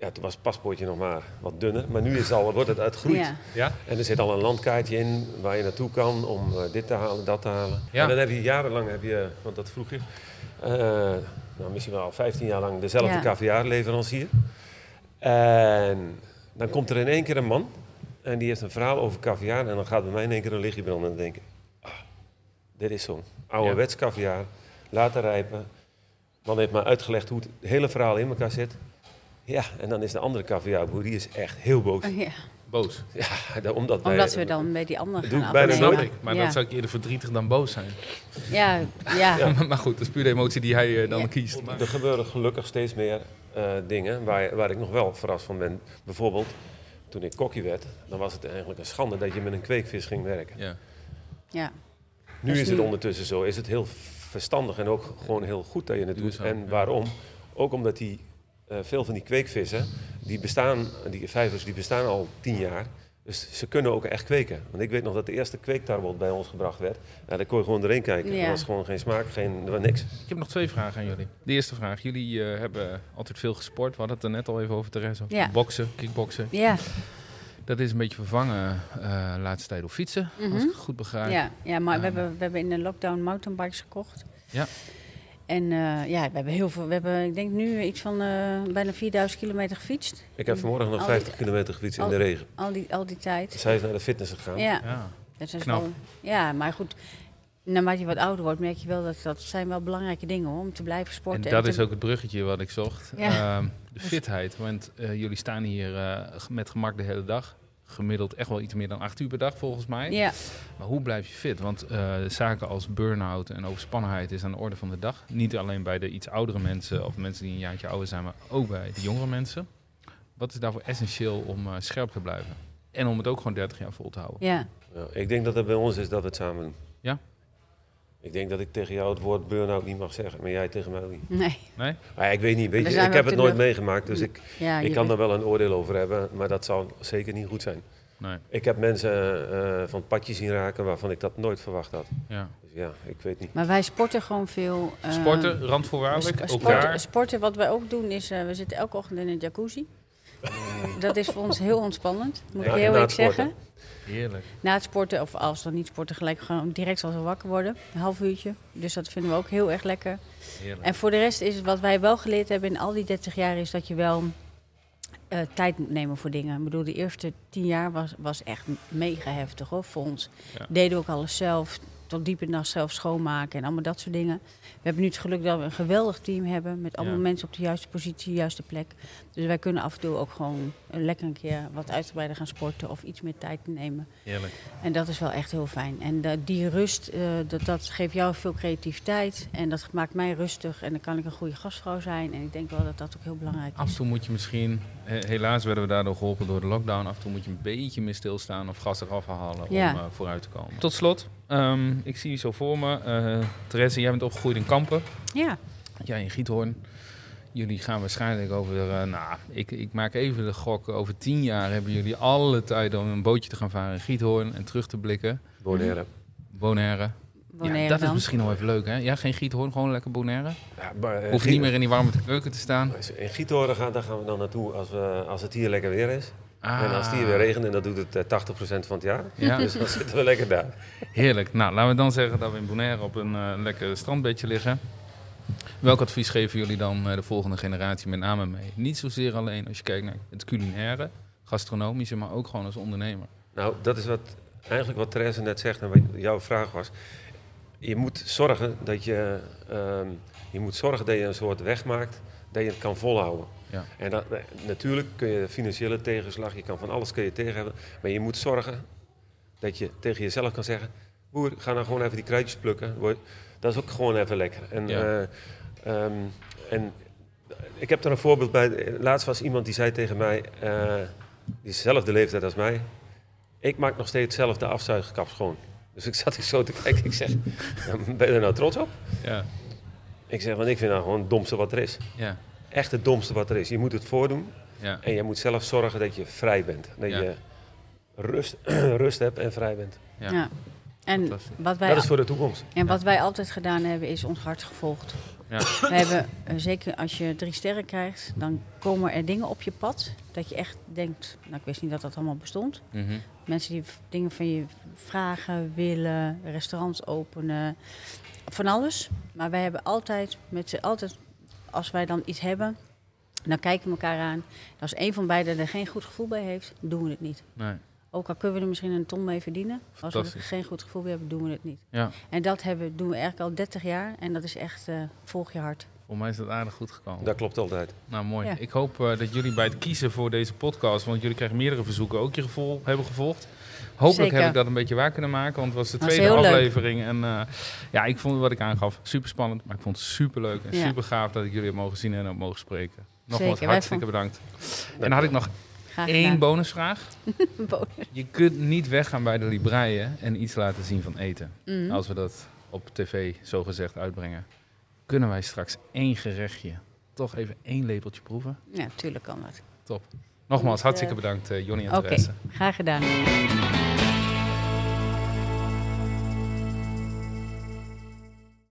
Speaker 2: ja, toen was het paspoortje nog maar wat dunner. Maar nu is al, wordt het uitgroeid.
Speaker 3: Ja.
Speaker 1: Ja?
Speaker 2: En er zit al een landkaartje in waar je naartoe kan om eh, dit te halen, dat te halen.
Speaker 1: Ja.
Speaker 2: En dan heb je jarenlang, heb je, want dat vroeg je, eh, nou, misschien wel al 15 jaar lang dezelfde
Speaker 3: Ja.
Speaker 2: caviarleverancier. En dan komt er in één keer een man en die heeft een verhaal over caviar. En dan gaat bij mij in één keer een lichtje branden en dan denk ik, ah, dit is zo'n ouderwets caviar, laten rijpen. Man heeft me uitgelegd hoe het hele verhaal in elkaar zit. Ja, en dan is de andere caviarboer, die is echt heel boos.
Speaker 3: Ja.
Speaker 1: Boos.
Speaker 2: Ja, da- omdat wij...
Speaker 3: Omdat we dan bij die andere
Speaker 2: Doe
Speaker 3: gaan
Speaker 2: ik bijna
Speaker 1: Dat snap ik. Maar
Speaker 3: ja.
Speaker 1: dat zou ik eerder verdrietig dan boos zijn.
Speaker 3: Ja, ja.
Speaker 2: Ja.
Speaker 1: maar goed, dat is puur de emotie die hij eh, dan
Speaker 3: Ja.
Speaker 1: kiest. Maar,
Speaker 2: Er gebeuren gelukkig steeds meer eh, dingen waar, waar ik nog wel verrast van ben. Bijvoorbeeld, toen ik kokkie werd, dan was het eigenlijk een schande dat je met een kweekvis ging werken.
Speaker 1: ja.
Speaker 3: ja.
Speaker 2: Nu
Speaker 3: Dus
Speaker 2: is het
Speaker 3: nu-
Speaker 2: ondertussen zo, is het heel verstandig en ook gewoon heel goed dat je het doet. En
Speaker 1: ja.
Speaker 2: waarom? Ook omdat die, eh, veel van die kweekvissen, die bestaan, die vijvers, die bestaan al tien jaar. Dus ze kunnen ook echt kweken. Want ik weet nog dat de eerste kweektarwel bij ons gebracht werd. Ja, daar kon je gewoon doorheen kijken.
Speaker 3: Ja.
Speaker 2: Er was gewoon geen smaak, geen, er was niks.
Speaker 1: Ik heb nog twee vragen aan jullie. De eerste vraag. Jullie eh, hebben altijd veel gesport. We hadden het er net al even over, Therese.
Speaker 3: Ja.
Speaker 1: Boksen, kickboksen.
Speaker 3: Ja,
Speaker 1: Dat is een beetje vervangen eh laatste tijd door fietsen. Als
Speaker 3: Mhm.
Speaker 1: ik het goed begrijp.
Speaker 3: ja, ja, maar we,
Speaker 1: Ehm.
Speaker 3: hebben, we hebben in de lockdown mountainbikes gekocht.
Speaker 1: Ja.
Speaker 3: En eh, ja, we hebben heel veel. We hebben, ik denk nu iets van eh, bijna 4000 kilometer gefietst.
Speaker 2: Ik heb vanmorgen nog
Speaker 3: Al-
Speaker 2: 50 kilometer gefietst in
Speaker 3: al-
Speaker 2: de regen.
Speaker 3: Al die, al die tijd.
Speaker 2: Zij is naar de fitness gegaan.
Speaker 3: Ja,
Speaker 1: Ja.
Speaker 3: dat is
Speaker 1: knap.
Speaker 3: wel. Ja, maar goed. Naarmate je wat ouder wordt, merk je wel dat dat zijn wel belangrijke dingen hoor, om te blijven
Speaker 1: En
Speaker 3: sporten.
Speaker 1: dat
Speaker 3: te-
Speaker 1: is ook het bruggetje wat ik zocht.
Speaker 3: Ja.
Speaker 1: Ehm, de fitheid. Want eh, jullie staan hier eh, met gemak de hele dag. Gemiddeld echt wel iets meer dan acht uur per dag volgens mij.
Speaker 3: Ja,
Speaker 1: Maar hoe blijf je fit? Want eh, zaken als burn-out en overspannenheid is aan de orde van de dag. Niet alleen bij de iets oudere mensen of mensen die een jaartje ouder zijn, maar ook bij de jongere mensen. Wat is daarvoor essentieel om eh, scherp te blijven? En om het ook gewoon 30 jaar vol te houden.
Speaker 3: ja.
Speaker 2: Ja, ik denk dat het bij ons is dat we het samen doen.
Speaker 1: Ja?
Speaker 2: Ik denk dat ik tegen jou het woord burn-out niet mag zeggen, maar jij tegen mij ook niet.
Speaker 3: Nee.
Speaker 1: Nee?
Speaker 2: Maar ik weet niet, weet je, ik heb het nooit meegemaakt, dus ik,
Speaker 3: Ja,
Speaker 2: ik kan er wel een oordeel over hebben, maar dat zal zeker niet goed zijn.
Speaker 1: Nee.
Speaker 2: Ik heb mensen eh, van het padje zien raken waarvan ik dat nooit verwacht had.
Speaker 1: Ja.
Speaker 2: Dus ja, ik weet niet.
Speaker 3: Maar wij sporten gewoon veel. eh,
Speaker 1: Sporten,
Speaker 3: we
Speaker 1: randvoorwaardelijk,
Speaker 3: sp-
Speaker 1: ook
Speaker 3: sporten,
Speaker 1: daar.
Speaker 3: sporten, wat wij ook doen, is eh, we zitten elke ochtend in een jacuzzi. Dat is voor ons heel ontspannend, moet
Speaker 2: Ja,
Speaker 3: ik heel eerlijk zeggen.
Speaker 1: Heerlijk.
Speaker 3: Na het sporten, of als we niet sporten, gelijk gewoon direct als we wakker worden. Een half uurtje. Dus dat vinden we ook heel erg lekker.
Speaker 1: Heerlijk.
Speaker 3: En voor de rest is wat wij wel geleerd hebben in al die 30 jaar, is dat je wel eh, tijd moet nemen voor dingen. Ik bedoel, de eerste 10 jaar was, was echt mega heftig hoor, voor ons.
Speaker 1: Ja.
Speaker 3: Deden we ook alles zelf. Tot diep in de nacht zelf schoonmaken en allemaal dat soort dingen. We hebben nu het geluk dat we een geweldig team hebben met allemaal
Speaker 1: Ja.
Speaker 3: mensen op de juiste positie, de juiste plek. Dus wij kunnen af en toe ook gewoon een lekker een keer wat uitgebreider gaan sporten of iets meer tijd nemen.
Speaker 1: Heerlijk.
Speaker 3: En dat is wel echt heel fijn. En da- die rust, eh, dat, dat geeft jou veel creativiteit. En dat maakt mij rustig. En dan kan ik een goede gastvrouw zijn. En ik denk wel dat dat ook heel belangrijk
Speaker 1: Af en
Speaker 3: is.
Speaker 1: toe moet je misschien, he- helaas werden we daardoor geholpen door de lockdown. Af en toe moet je een beetje meer stilstaan of gas eraf halen
Speaker 3: Ja.
Speaker 1: om eh, vooruit te komen. Tot slot, ehm, ik zie je zo voor me. eh Therese, jij bent opgegroeid in Kampen.
Speaker 3: Ja,
Speaker 1: Jij in Giethoorn. Jullie gaan waarschijnlijk over, eh, nou, ik, ik maak even de gok. Over tien jaar hebben jullie alle tijd om een bootje te gaan varen in Giethoorn en terug te blikken.
Speaker 2: Bonaire.
Speaker 1: Bonaire.
Speaker 3: Bonaire
Speaker 1: ja, dat is misschien nog even leuk, hè? Ja, geen Giethoorn, gewoon lekker Bonaire.
Speaker 2: Ja, maar, eh,
Speaker 1: Hoef je niet meer in die warme keuken te staan.
Speaker 2: In Giethoorn gaan, daar gaan we dan naartoe als, we, als het hier lekker weer is.
Speaker 1: Ah,
Speaker 2: En als hier weer regent, en dat doet het eh, 80% van het jaar.
Speaker 1: Ja,
Speaker 2: Dus dan zitten we lekker daar.
Speaker 1: heerlijk. Nou, laten we dan zeggen dat we in Bonaire op een eh, lekker strandbedje liggen. Welk advies geven jullie dan eh, de volgende generatie met name mee? Niet zozeer alleen als je kijkt naar het culinaire, gastronomische, maar ook gewoon als ondernemer.
Speaker 2: Nou, dat is wat, eigenlijk wat Therese net zegt en wat jouw vraag was. Je moet zorgen dat je, ehm, je, moet zorgen dat je een soort weg maakt dat je het kan volhouden.
Speaker 1: Ja.
Speaker 2: En dat, eh, natuurlijk kun je financiële tegenslag, je kan van alles kun je tegen hebben. Maar je moet zorgen dat je tegen jezelf kan zeggen... Boer, ga nou gewoon even die kruidjes plukken. Dat is ook gewoon even lekker. En,
Speaker 1: Ja.
Speaker 2: eh, ehm, en ik heb er een voorbeeld bij. Laatst was iemand die zei tegen mij... eh, die is dezelfde leeftijd als mij... Ik maak nog steeds zelf de afzuigkap schoon. Dus ik zat ik zo te kijken. Ik zeg, "Ja, ben je er nou trots op?
Speaker 1: Ja,
Speaker 2: Ik zeg, want ik vind dat gewoon het domste wat er is.
Speaker 1: ja,
Speaker 2: Echt het domste wat er is. Je moet het voordoen.
Speaker 1: ja.
Speaker 2: En je moet zelf zorgen dat je vrij bent. Dat
Speaker 1: Ja.
Speaker 2: je rust, rust hebt en vrij bent.
Speaker 1: ja.
Speaker 3: ja. En wat, wij,
Speaker 2: Dat is voor de toekomst.
Speaker 3: en wat wij altijd gedaan hebben, is ons hart gevolgd.
Speaker 1: Ja.
Speaker 3: We hebben, eh, zeker als je drie sterren krijgt, dan komen er dingen op je pad. Dat je echt denkt, nou ik wist niet dat dat allemaal bestond.
Speaker 1: Mhm.
Speaker 3: Mensen die dingen van je vragen, willen, restaurants openen, van alles. Maar wij hebben altijd, met z'n altijd, als wij dan iets hebben, dan kijken we elkaar aan. En als een van beiden er geen goed gevoel bij heeft, doen we het niet.
Speaker 1: Nee.
Speaker 3: Ook al kunnen we er misschien een ton mee verdienen. Als we er geen goed gevoel bij hebben, doen we het niet.
Speaker 1: Ja,
Speaker 3: En dat hebben, doen we eigenlijk al 30 jaar. En dat is echt, eh, volg je hart.
Speaker 1: voor mij is dat aardig goed gekomen.
Speaker 2: Dat klopt altijd.
Speaker 1: Nou, mooi.
Speaker 3: Ja.
Speaker 1: Ik hoop eh, dat jullie bij het kiezen voor deze podcast, want jullie krijgen meerdere verzoeken, ook je gevoel hebben gevolgd. Hopelijk
Speaker 3: Zeker.
Speaker 1: heb ik dat een beetje waar kunnen maken, want het was de tweede
Speaker 3: leuk.
Speaker 1: aflevering. En eh, ja, ik vond wat ik aangaf super spannend, maar ik vond het super leuk en
Speaker 3: Ja.
Speaker 1: super gaaf dat ik jullie heb mogen zien en ook mogen spreken. Nogmaals,
Speaker 3: Zeker,
Speaker 1: hartstikke bedankt. En dan had ik nog één bonusvraag.
Speaker 3: Bonus.
Speaker 1: Je kunt niet weggaan bij de Libreien en iets laten zien van eten.
Speaker 3: Mhm.
Speaker 1: Als we dat op tv zo gezegd uitbrengen. Kunnen wij straks één gerechtje, toch even één lepeltje proeven?
Speaker 3: Ja, tuurlijk kan dat.
Speaker 1: Top. Nogmaals,
Speaker 3: Eh,
Speaker 1: hartstikke bedankt, eh Jonny en
Speaker 3: Oké,
Speaker 1: Therese.
Speaker 3: graag gedaan.